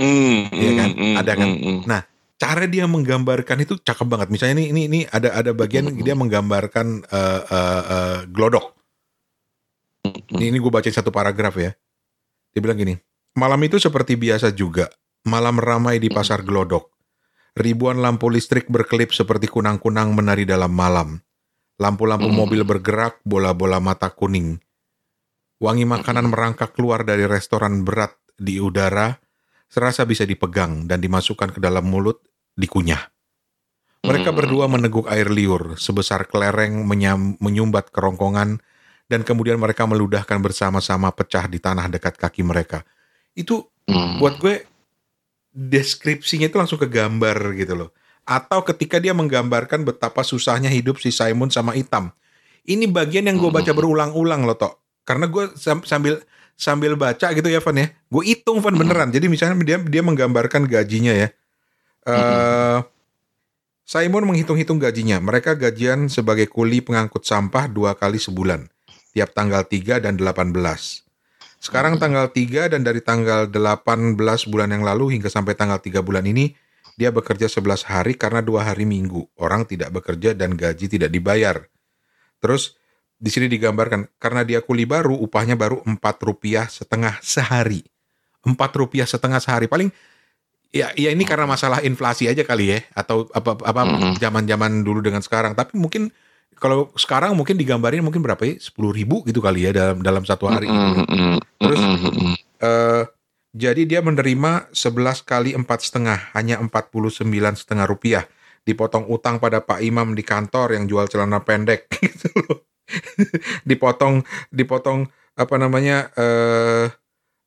Hmm, Iya kan? hmm, Ada kan? hmm, hmm. cara dia menggambarkan itu cakep banget. Misalnya ini ini ini ada ada bagian Mm-mm. dia menggambarkan eh, eh, eh, glodok. Ini, ini gue bacain satu paragraf ya. Dia bilang gini, malam itu seperti biasa juga, malam ramai di pasar glodok. Ribuan lampu listrik berkelip seperti kunang-kunang menari dalam malam. Lampu-lampu Mm. mobil bergerak, bola-bola mata kuning. Wangi makanan merangkak keluar dari restoran berat di udara, serasa bisa dipegang dan dimasukkan ke dalam mulut, dikunyah. Mereka Hmm. berdua meneguk air liur sebesar kelereng menyam- menyumbat kerongkongan dan kemudian mereka meludahkan bersama-sama pecah di tanah dekat kaki mereka. Itu Hmm. buat gue deskripsinya itu langsung ke gambar gitu loh. Atau ketika dia menggambarkan betapa susahnya hidup si Simon sama Itam. Ini bagian yang gue baca Hmm. berulang-ulang loh Tok. Karena gue sam- sambil sambil baca gitu ya Van ya. Gue hitung Van beneran. Jadi misalnya dia dia menggambarkan gajinya ya. Eh Simon menghitung-hitung gajinya. Mereka gajian sebagai kuli pengangkut sampah dua kali sebulan. Tiap tanggal 3 dan 18. Sekarang tanggal 3 dan dari tanggal 18 bulan yang lalu hingga sampai tanggal 3 bulan ini, dia bekerja 11 hari karena dua hari minggu. Orang tidak bekerja dan gaji tidak dibayar. Terus di sini digambarkan, karena dia kuli baru, upahnya baru 4 rupiah setengah sehari. 4 rupiah setengah sehari. Paling ya ya ini karena masalah inflasi aja kali ya atau apa apa Mm-mm. zaman-zaman dulu dengan sekarang tapi mungkin kalau sekarang mungkin digambarin mungkin berapa ya sepuluh ribu gitu kali ya dalam dalam satu hari Hmm, hmm, Terus? hmm, hmm, hmm. Eh, jadi dia menerima 11 kali empat setengah hanya 49 setengah rupiah dipotong utang pada Pak Imam di kantor yang jual celana pendek *laughs* gitu loh *laughs* dipotong dipotong apa namanya eh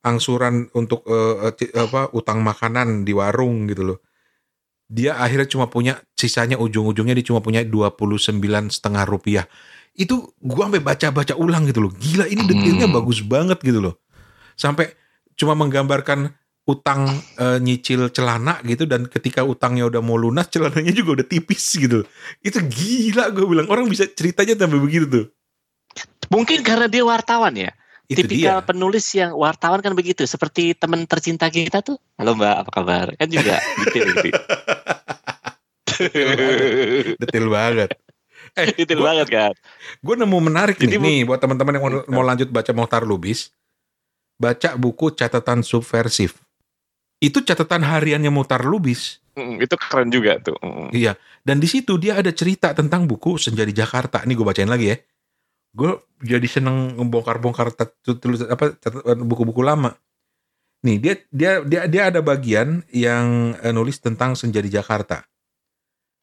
angsuran untuk eh, apa utang makanan di warung gitu loh. Dia akhirnya cuma punya sisanya ujung-ujungnya dia cuma punya 29 setengah rupiah. Itu gua sampai baca-baca ulang gitu loh. Gila ini detailnya Hmm. bagus banget gitu loh. Sampai cuma menggambarkan utang eh, nyicil celana gitu dan ketika utangnya udah mau lunas celananya juga udah tipis gitu itu gila gue bilang orang bisa ceritanya sampai begitu tuh Mungkin karena dia wartawan ya. itu Tipikal dia penulis yang wartawan kan begitu. Seperti teman tercinta kita tuh. Halo Mbak, apa kabar? Kan juga *laughs* detail gitu. detail banget *laughs* eh detail gua- banget kan. gue nemu menarik Jadi nih, nih buat teman-teman yang mau, mau lanjut baca Mohtar Lubis baca buku catatan subversif itu catatan hariannya Mohtar Lubis Mm, itu keren juga tuh. Mm. Iya, dan di situ dia ada cerita tentang buku Senja di Jakarta. Ini gue bacain lagi ya. Gue jadi seneng ngebongkar-bongkar tulis apa buku-buku lama. Nih dia dia dia dia ada bagian yang eh, nulis tentang Senja di Jakarta.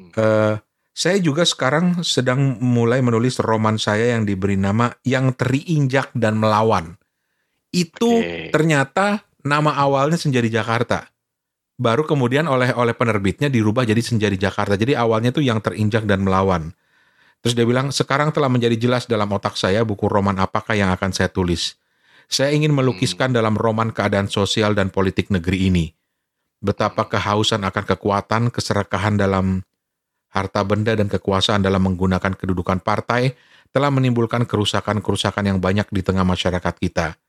Eh, saya juga sekarang sedang mulai menulis roman saya yang diberi nama Yang Teriinjak dan Melawan. Itu Oke. ternyata nama awalnya Senja di Jakarta. Baru kemudian oleh oleh penerbitnya dirubah jadi Senja di Jakarta. Jadi awalnya tuh yang terinjak dan melawan. Terus dia bilang, sekarang telah menjadi jelas dalam otak saya buku roman apakah yang akan saya tulis. Saya ingin melukiskan dalam roman keadaan sosial dan politik negeri ini. Betapa kehausan akan kekuatan, keserakahan dalam harta benda dan kekuasaan dalam menggunakan kedudukan partai telah menimbulkan kerusakan-kerusakan yang banyak di tengah masyarakat kita.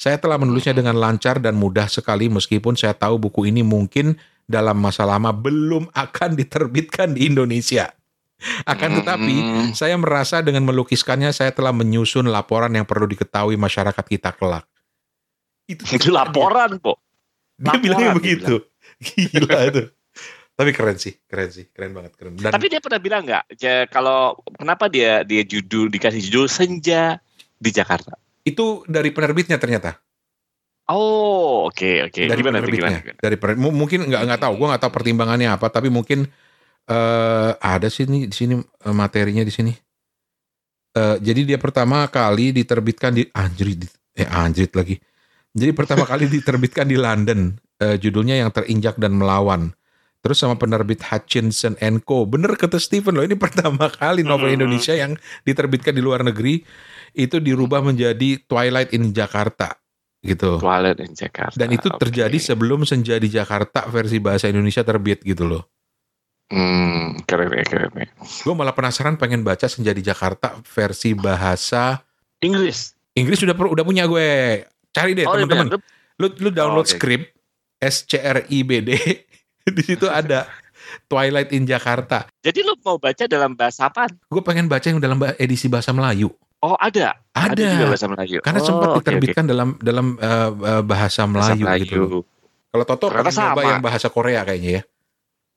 Saya telah menulisnya dengan lancar dan mudah sekali meskipun saya tahu buku ini mungkin dalam masa lama belum akan diterbitkan di Indonesia. Akan tetapi, saya merasa dengan melukiskannya saya telah menyusun laporan yang perlu diketahui masyarakat kita kelak. Itu, *laughs* itu laporan kok. Dia laporan, bilangnya begitu. *laughs* Gila itu. Tapi keren sih, keren sih, keren banget, keren. Dan Tapi dia pernah bilang nggak, ya, kalau kenapa dia dia judul dikasih judul Senja di Jakarta? Itu dari penerbitnya ternyata. Oh, oke oke. dari Gimana penerbitnya. gimana? Dari pener- mu- mungkin nggak nggak tahu, gue nggak tahu pertimbangannya apa, tapi mungkin eh ada sih nih di sini eh, materinya di sini. Eh jadi dia pertama kali diterbitkan di anjrit eh anjrit lagi. Jadi pertama kali *laughs* diterbitkan di London, eh, judulnya yang terinjak dan melawan Terus sama penerbit Hutchinson Co. Bener kata Steven loh, ini pertama kali novel Hmm. Indonesia yang diterbitkan di luar negeri itu dirubah menjadi Twilight in Jakarta gitu. Twilight in Jakarta. Dan itu Oke. terjadi sebelum Senja di Jakarta versi bahasa Indonesia terbit gitu loh. Hmm, keren ya, keren ya. Gue malah penasaran pengen baca Senja di Jakarta versi bahasa Inggris. Inggris udah per- udah punya gue. Cari deh Oh, teman-teman. Lu lu download Oh, oke. script S C R I B D. *laughs* di situ ada Twilight in Jakarta. Jadi lu mau baca dalam bahasa apa? Gue pengen baca yang dalam edisi bahasa Melayu. Oh, ada. Ada. juga bahasa Melayu. Karena oh, sempat oke, oke. diterbitkan dalam dalam uh, bahasa Bahasa Melayu, Melayu. gitu. Kalau Toto Ternyata nyoba sama. yang bahasa Korea kayaknya ya.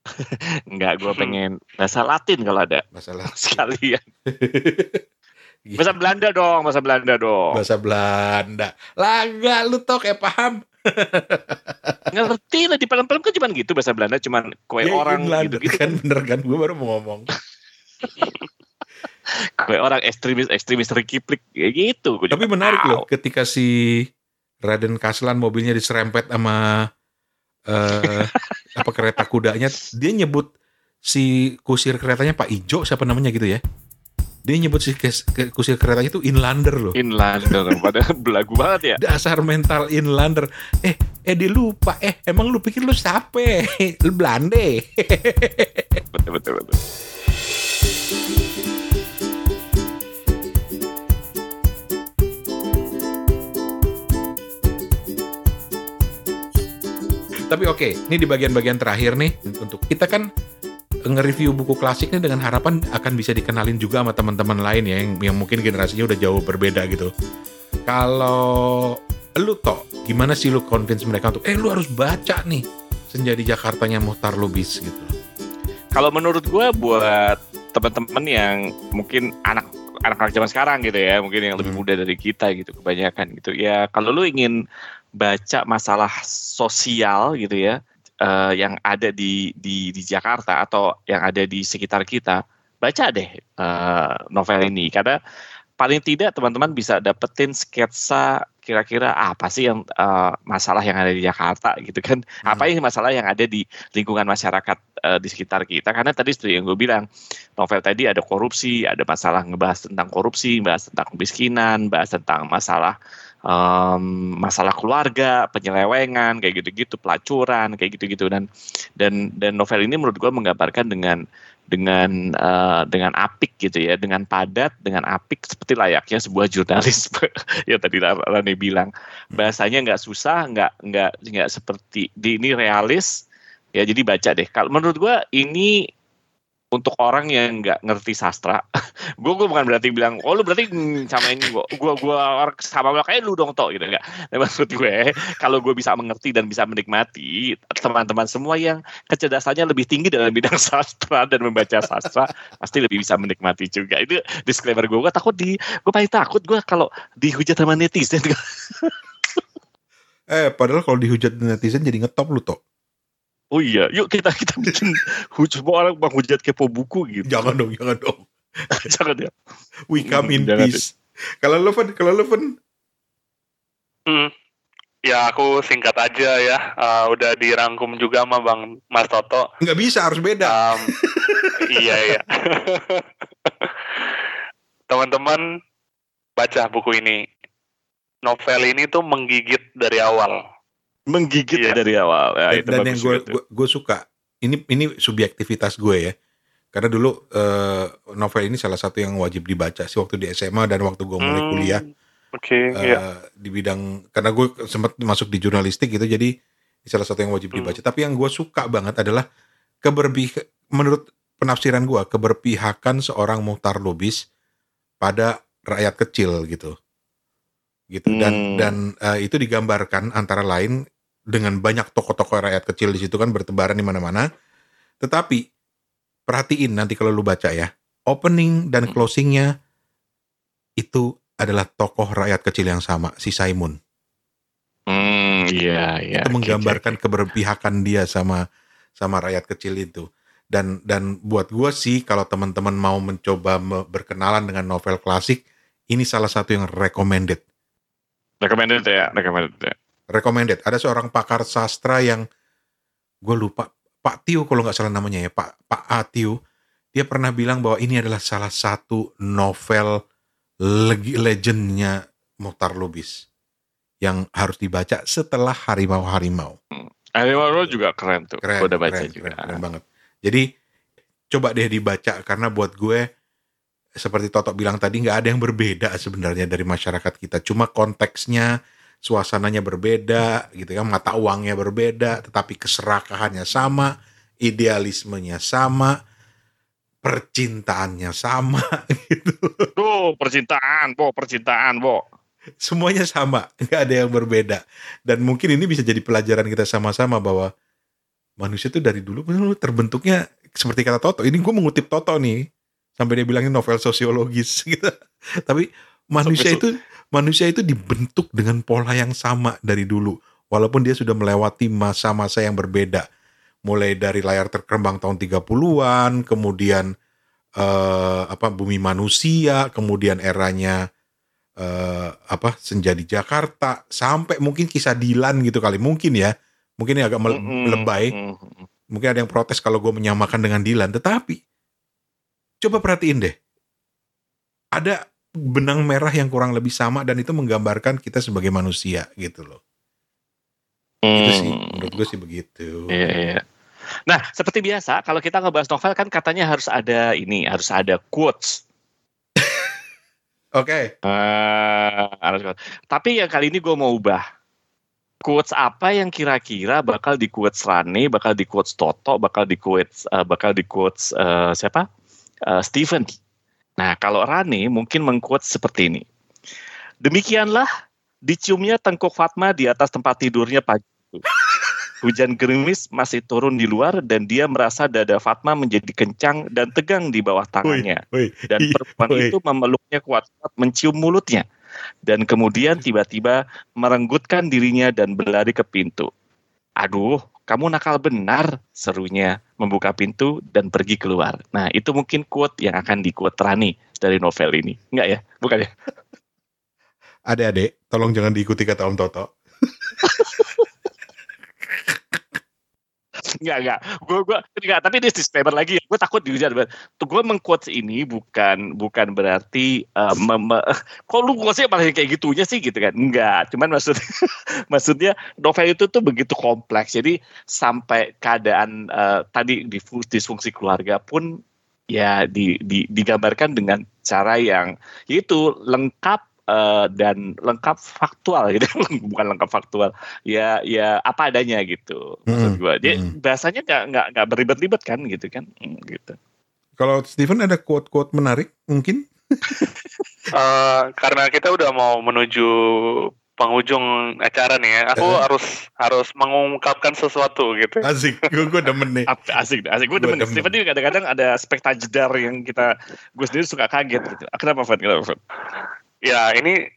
*laughs* Enggak, gue pengen bahasa Latin kalau ada Bahasa *laughs* La- sekalian. *laughs* Bahasa Belanda dong, bahasa Belanda dong. bahasa Belanda. Laga lu tok ya paham. Ngerti lah di film-film kan cuma gitu bahasa Belanda, cuman kue Ya, orang Inlander. gitu-gitu. kan bener kan gue baru mau ngomong. *laughs* Kue orang ekstremis ekstremis Rikiplik kayak gitu. Gua Tapi menarik tahu. loh ketika si Raden Kaslan mobilnya diserempet sama eh apa kereta kudanya, dia nyebut si kusir keretanya Pak Ijo siapa namanya gitu ya. Dia nyebut si kusir keretanya itu Inlander loh. Inlander *laughs* pada belagu banget ya. Dasar mental Inlander. Eh, eh dia lupa. Eh, emang lu pikir lu siapa? *laughs* Lu Belande. Betul betul betul. Tapi oke, ini di bagian-bagian terakhir nih untuk kita kan nge-review buku klasik nih dengan harapan akan bisa dikenalin juga sama teman-teman lain ya yang, yang mungkin generasinya udah jauh berbeda gitu. Kalau lu toh gimana sih lu convince mereka untuk eh lu harus baca nih Senja di Jakartanya Muhtar Lubis gitu. Kalau menurut gue buat teman-teman yang mungkin anak anak-anak zaman sekarang gitu ya, mungkin yang lebih Hmm. muda dari kita gitu kebanyakan gitu. Ya kalau lu ingin baca masalah sosial gitu ya, eh, yang ada di di di Jakarta atau yang ada di sekitar kita, baca deh eh, novel ini. Karena paling tidak teman-teman bisa dapetin sketsa kira-kira apa sih yang eh, masalah yang ada di Jakarta gitu kan. Hmm. apa ini masalah yang ada di lingkungan masyarakat eh, di sekitar kita. Karena tadi seperti yang gue bilang novel tadi ada korupsi ada masalah ngebahas tentang korupsi bahas tentang kemiskinan bahas tentang masalah em, masalah keluarga penyelewengan kayak gitu-gitu pelacuran kayak gitu-gitu. Dan dan dan novel ini menurut gue menggambarkan dengan dengan eh, dengan apik gitu ya. Dengan padat dengan apik seperti layaknya sebuah jurnalis *laughs* yang tadi Rani bilang bahasanya nggak susah nggak nggak nggak seperti di ini realis. Ya jadi baca deh. Kalau menurut gua ini untuk orang yang nggak ngerti sastra *laughs* gue gue bukan berarti bilang oh lu berarti sama ini gua gua gua orang sama kayak lu dong toh gitu enggak nah, maksud gue kalau gue bisa mengerti dan bisa menikmati teman-teman semua yang kecerdasannya lebih tinggi dalam bidang *laughs* sastra dan membaca sastra pasti lebih bisa menikmati juga. Itu disclaimer gue gue takut di gue paling takut gue kalau dihujat sama netizen. *laughs* Eh, padahal kalau dihujat netizen jadi ngetop lu toh. Oh iya, yuk kita *laughs* kita bikin semua orang menghujat kepo buku gitu. Jangan dong, jangan dong. *laughs* Jangan ya. We come in Jangan, peace. Kalau lu Fen, kalau lu Fen, Hmm. Ya aku singkat aja ya. Uh, udah dirangkum juga sama Bang Mas Toto. nggak bisa harus beda. Um, *laughs* iya iya. Teman-teman baca buku ini. Novel ini tuh menggigit dari awal. Menggigit Iya. dari awal. Ya, dan, itu dan yang gue gue suka ini ini subjektivitas gue ya karena dulu eh, novel ini salah satu yang wajib dibaca sih waktu di SMA dan waktu gue mulai Hmm, kuliah Oke, eh, iya. di bidang karena gue sempat masuk di jurnalistik gitu jadi ini salah satu yang wajib Hmm. dibaca tapi yang gue suka banget adalah keberpih menurut penafsiran gue keberpihakan seorang Muhtar Lubis pada rakyat kecil gitu gitu dan Hmm. dan eh, itu digambarkan antara lain dengan banyak tokoh-tokoh rakyat kecil di situ kan bertebaran di mana-mana tetapi perhatiin nanti kalau lu baca ya opening dan closingnya itu adalah tokoh rakyat kecil yang sama si Simon Hmm, iya, iya. itu menggambarkan *laughs* keberpihakan dia sama sama rakyat kecil itu dan dan buat gua sih kalau teman-teman mau mencoba me- berkenalan dengan novel klasik ini salah satu yang recommended. Recommended ya, recommended ya. Recommended ada seorang pakar sastra yang gue lupa Pak Tio kalau nggak salah namanya ya Pak Pak Atio dia pernah bilang bahwa ini adalah salah satu novel leg- legendnya Mokhtar Lubis yang harus dibaca setelah Harimau-Harimau. Harimau juga keren tuh. Keren, udah baca keren, juga. keren, keren banget. Jadi coba deh dibaca karena buat gue seperti Toto bilang tadi nggak ada yang berbeda sebenarnya dari masyarakat kita. Cuma konteksnya, suasananya berbeda, gitu kan, mata uangnya berbeda, tetapi keserakahannya sama, idealismenya sama, percintaannya sama, *laughs* gitu. Tuh percintaan, Bo, percintaan, Bo. Semuanya sama, nggak ada yang berbeda. Dan mungkin ini bisa jadi pelajaran kita sama-sama bahwa manusia itu dari dulu terbentuknya seperti kata Toto. Ini gue mengutip Toto nih, sampai dia bilangin novel sosiologis *laughs* gitu. Tapi manusia itu manusia itu dibentuk dengan pola yang sama dari dulu, walaupun dia sudah melewati masa-masa yang berbeda. Mulai dari layar terkembang tahun 30-an, kemudian eh, apa bumi manusia, kemudian eranya eh, apa senja di Jakarta, sampai mungkin kisah Dilan gitu kali, mungkin ya, mungkin ini agak mele- Mm-mm. lebay, Mm-mm. mungkin ada yang protes kalau gue menyamakan dengan Dilan, tetapi coba perhatiin deh, ada benang merah yang kurang lebih sama dan itu menggambarkan kita sebagai manusia gitu loh. Itu sih, Hmm. menurut gue sih begitu. Iya, iya. Nah, seperti biasa, kalau kita ngebahas novel kan katanya harus ada ini, harus ada quotes. *laughs* Oke, Eh, harus quotes. Tapi yang kali ini gue mau ubah. Quotes apa yang kira-kira bakal di quotes Rane, bakal di quotes Toto, bakal di quotes, eh, bakal di quotes eh, siapa? Eh, Steven. Nah, kalau Rane mungkin mengquotes seperti ini. Demikianlah diciumnya tengkuk Fatma di atas tempat tidurnya pagi itu. Hujan gerimis masih turun di luar dan dia merasa dada Fatma menjadi kencang dan tegang di bawah tangannya. Dan Iya, perempuan itu memeluknya kuat-kuat mencium mulutnya. Dan kemudian tiba-tiba merenggutkan dirinya dan berlari ke pintu. Aduh, kamu nakal benar, serunya membuka pintu dan pergi keluar. Nah, itu mungkin quote yang akan di quote Rani dari novel ini. Enggak ya? Bukan ya? adik-adik, tolong jangan diikuti kata Om Toto. *laughs* Enggak, enggak. Gue gue enggak, tapi ini disclaimer lagi. Gue takut dihujat. Tuh gue mengquotes ini bukan bukan berarti eh, mem- me- kok lu quotesnya malah kayak gitunya sih gitu kan. Enggak, cuman maksud *laughs* maksudnya novel itu tuh begitu kompleks. Jadi sampai keadaan eh, tadi disfungsi keluarga pun ya di, di, digambarkan dengan cara yang yaitu lengkap eh, dan lengkap faktual gitu *laughs* bukan lengkap faktual ya ya apa adanya gitu maksud gua dia mm-mm. bahasanya nggak nggak nggak beribet-ribet kan gitu kan Hmm, gitu Kalau Steven ada quote-quote menarik mungkin? *laughs* Eh, karena kita udah mau menuju penghujung acara nih ya, aku Eh. harus harus mengungkapkan sesuatu gitu. Asik, gue gue demen nih. Asik asik gue Gua demen demen. Steven ini kadang-kadang ada spekta jedar yang kita gue sendiri suka kaget gitu kenapa Fat kenapa Fat Ya ini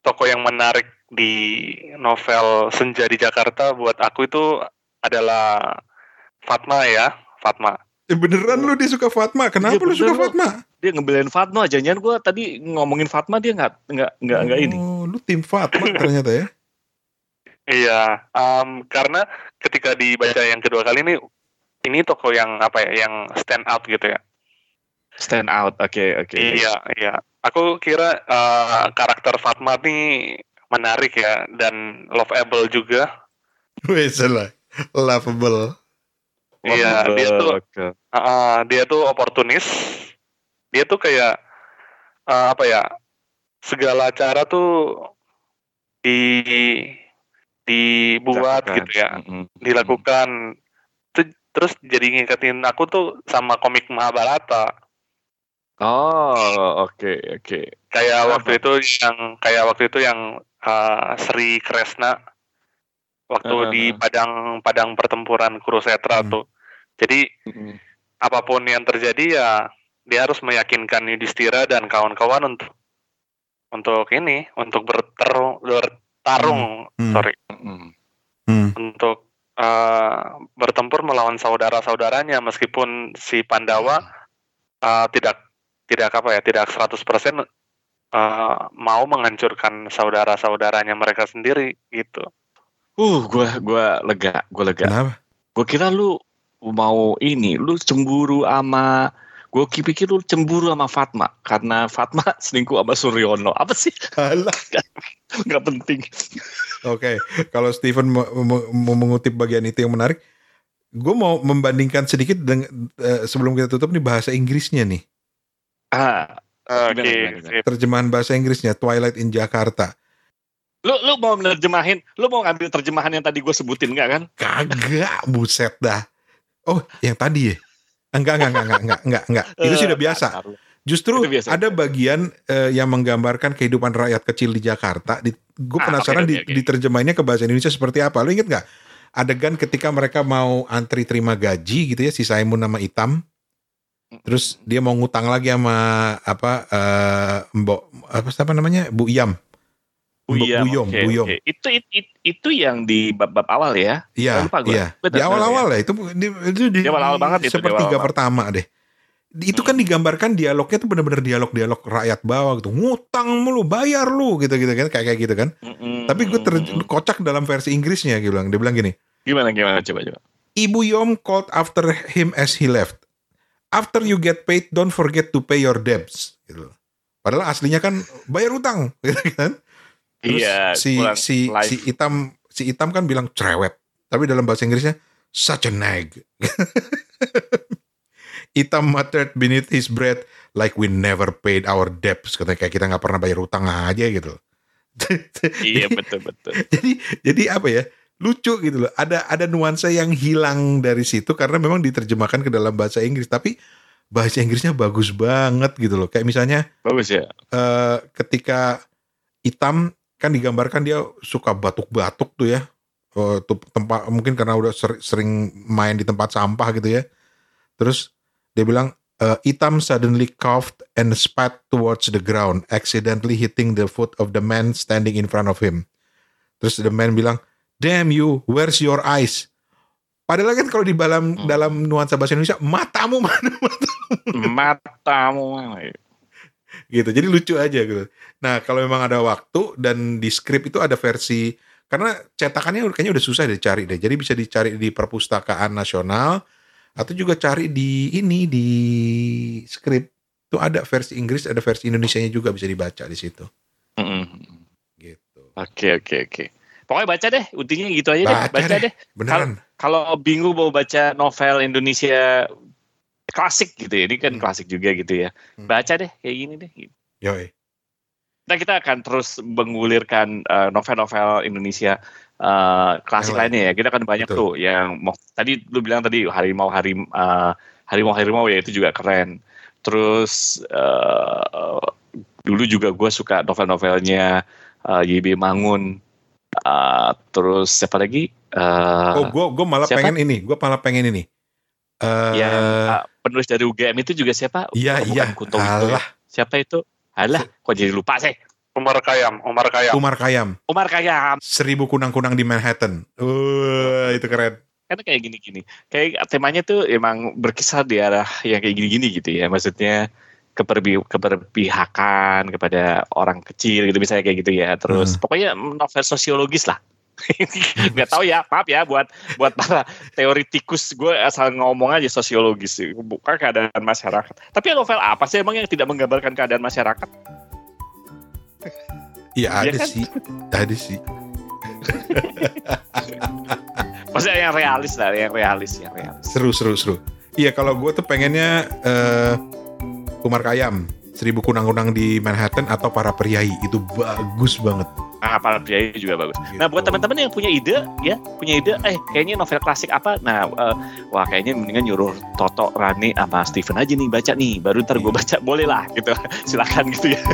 toko yang menarik di novel Senja di Jakarta buat aku itu adalah Fatma ya, Fatma. Eh, beneran lu dia suka Fatma? Kenapa Iya, lu suka lu. Fatma? dia ngebelain Fatma jangan gue tadi ngomongin Fatma dia nggak nggak nggak nggak ini Oh, lu tim Fatma *laughs* ternyata ya? Iya, em, karena ketika dibaca yang kedua kali ini, ini toko yang apa ya, yang stand out gitu ya. stand out oke oke Iya, iya. Aku kira eh, karakter Fatma ini menarik ya dan lovable juga. Wih, salah. Lovable. Iya, dia tuh Oke. eh, dia tuh oportunis. Dia tuh kayak eh, apa ya? Segala cara tuh di dibuat Dilakukan. gitu ya. Mm-mm. dilakukan terus jadi ngiketin aku tuh sama komik Mahabharata Oh, oke, oke. kayak Kenapa? waktu itu yang kayak waktu itu yang uh, Sri Kresna waktu Heeh, di padang padang pertempuran Kurusetra Hmm. tuh jadi Mm-mm. apa pun yang terjadi ya dia harus meyakinkan Yudhistira dan kawan-kawan untuk untuk ini untuk bertarung bertarung Hmm. sorry Mm-mm. Hmm. untuk uh, bertempur melawan saudara-saudaranya meskipun si Pandawa uh, tidak tidak apa ya tidak 100% uh, mau menghancurkan saudara-saudaranya mereka sendiri gitu. Uh, gua gua lega, gua lega. Kenapa? Gua kira lu mau ini, lu cemburu sama gue pikir lu cemburu sama Fatma karena Fatma *laughs* selingkuh sama Suryono. Apa sih? Alah. *laughs* Nggak penting. Oke, kalau Steven mau, mau mengutip bagian itu yang menarik, gue mau membandingkan sedikit dengan uh, sebelum kita tutup nih bahasa Inggrisnya nih. Ah, Oke. Gimana, gimana, sip. Terjemahan bahasa Inggrisnya Twilight in Jakarta. lu lu mau menerjemahin, lu mau ngambil terjemahan yang tadi gue sebutin nggak kan? Kagak, buset dah. Oh, yang tadi ya? Enggak, enggak, enggak, enggak, enggak, enggak, enggak. Itu sudah Eh, biasa. Justru Itu biasa. ada bagian eh, yang menggambarkan kehidupan rakyat kecil di Jakarta. Di, gue Ah, penasaran oke, oke, di, oke. diterjemahinnya ke bahasa Indonesia seperti apa. Lu inget nggak? Adegan ketika mereka mau antri terima gaji gitu ya, si Simon nama Itam. Terus dia mau ngutang lagi sama apa eh Mbok apa apa namanya? Bu Iyam. Buyam, Buyom, oke, Buyom. oke. Itu, itu itu yang di bab-bab awal ya. Iya, Lupa iya. Benar, Di benar, awal-awal lah itu di, itu di, Di awal-awal banget itu, sepertiga awal-awal. pertama deh. Itu kan digambarkan dialognya tuh bener-bener dialog-dialog rakyat bawah gitu. Ngutang mulu, bayar lu gitu-gitu kan kayak kayak gitu kan. Mm-mm. Tapi gue terkocak dalam versi Inggrisnya dia bilang. Dia bilang gini, gimana gimana coba coba. Ibu Yom called after him as he left. After you get paid, don't forget to pay your debts. Gitu. Padahal aslinya kan bayar utang, *laughs* gitu kan? Terus Iya, si si si Itam si Itam kan bilang cerewet, tapi dalam bahasa Inggrisnya such a nag. *laughs* Itam muttered beneath his breath like we never paid our debts. Katanya kayak kita nggak pernah bayar utang aja gitu. *laughs* iya betul betul. jadi jadi apa ya? Lucu gitu loh. Ada ada nuansa yang hilang dari situ karena memang diterjemahkan ke dalam bahasa Inggris, tapi bahasa Inggrisnya bagus banget gitu loh. Kayak misalnya Bagus ya. eh, ketika hitam kan digambarkan dia suka batuk-batuk tuh ya. Tuh tempat mungkin karena udah ser- sering main di tempat sampah gitu ya. Terus dia bilang eh, hitam suddenly coughed and spat towards the ground, accidentally hitting the foot of the man standing in front of him. Terus the man bilang, "Damn you, where's your eyes?" Padahal kan kalau di dalam Hmm. dalam nuansa bahasa Indonesia, matamu *laughs* mana Matamu mana ya? gitu. Jadi lucu aja gitu. Nah, kalau memang ada waktu dan di skrip itu ada versi karena cetakannya kayaknya udah susah dicari deh. Jadi bisa dicari di perpustakaan nasional atau juga cari di ini di skrip. Itu ada versi Inggris, ada versi Indonesianya juga bisa dibaca di situ. Mm-mm. Gitu. Oke oke oke. Pokoknya baca deh, intinya gitu aja deh. Baca deh. deh. Beneran. Kalau bingung mau baca novel Indonesia klasik gitu ya, ini kan Hmm. klasik juga gitu ya. Hmm. Baca deh kayak gini deh. Yoi. Nah kita akan terus mengulirkan eh, novel-novel Indonesia eh, klasik lain. lainnya ya. Kita kan banyak Betul. tuh yang mau tadi lu bilang tadi harimau harim eh, harimau harimau ya itu juga keren. Terus eh, dulu juga gue suka novel-novelnya eh, YB Mangun. Eh, terus siapa lagi? Eh, Oh, gue gua malah siapa? pengen ini, gue malah pengen ini. Eh, yang eh, penulis dari UGM itu juga siapa? iya Oh, iya. Kunto ya. Alah, Siapa itu? Alah, kok jadi lupa sih? Umar Kayam, Umar Kayam. Umar Kayam, Umar Khayyam. seribu kunang-kunang di Manhattan. Wah, itu keren. Kan kayak gini-gini. Kayak temanya tuh emang berkisar di arah yang kayak gini-gini gitu ya. Maksudnya keperbi- keberpihakan kepada orang kecil gitu misalnya kayak gitu ya. Terus Hmm. pokoknya novel sosiologis lah. *laughs* nggak tahu ya maaf ya buat buat para teoritikus gue asal ngomong aja sosiologis bukan keadaan masyarakat tapi novel apa sih emang yang tidak menggambarkan keadaan masyarakat Iya ada kan? sih, ada sih. *laughs* maksudnya yang realis lah yang realis yang realis Seru, seru, seru. Iya kalau gue tuh pengennya eh Umar Kayam, seribu kunang-kunang di Manhattan atau para priai itu bagus banget. ah para pria juga bagus nah buat Gitu. teman-teman yang punya ide ya punya ide eh kayaknya novel klasik apa nah eh, wah kayaknya mendingan nyuruh Toto Rani sama Steven aja nih baca nih baru ntar gue baca boleh lah gitu *laughs* silakan gitu ya *laughs*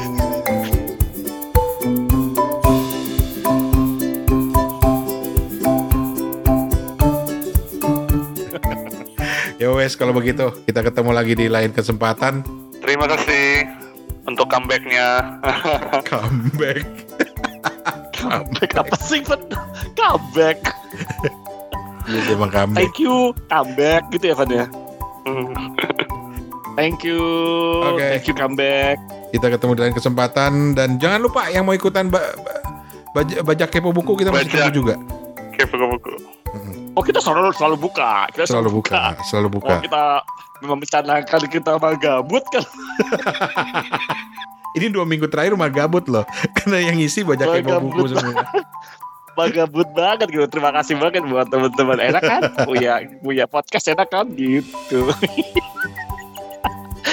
Ya wes kalau begitu kita ketemu lagi di lain kesempatan. Terima kasih untuk comebacknya. *laughs* Comeback. comeback. apa sih Van? comeback Iya dia emang comeback. thank you comeback gitu ya Van ya thank you Oke. thank you comeback Kita ketemu di lain kesempatan dan jangan lupa yang mau ikutan ba ba- baca, baca kepo buku kita masih Baca. tunggu juga. Oke, buku-buku. Mm-mm. Oh kita selalu selalu buka, kita Selalu buka, selalu Oh buka. kita memang mencanangkan kita mah gabut kan. *laughs* Ini dua minggu terakhir mah gabut loh. *laughs* Karena yang isi banyak yang bawa buku semua. *laughs* Mah gabut banget gitu. Terima kasih banget buat teman-teman. Enak kan? Punya punya podcast enak kan gitu.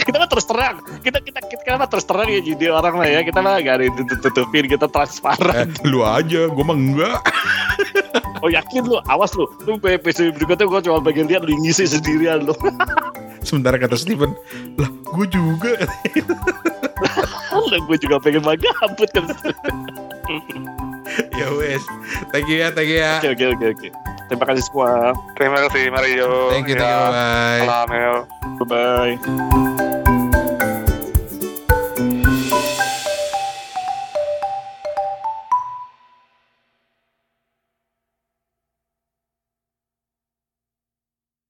Kita mah terus terang. Kita kita kita mah terus terang ya jadi orang lah ya. Kita mah gak ada yang tutup-tutupin. Kita Eh, transparan. lu aja, gue mah enggak. Oh yakin lu? Awas lu. Lu episode berikutnya gue cuma pengen lihat lu ngisi sendirian lu. Sementara kata Steven, lah gue juga. Lah gue juga pengen mah gabut kan. *laughs* *laughs* ya wes. Thank you ya, thank you ya. Oke oke oke oke. Terima kasih semua. Terima kasih Mario. Thank you, thank you, Ya, bye. Salam. Bye bye.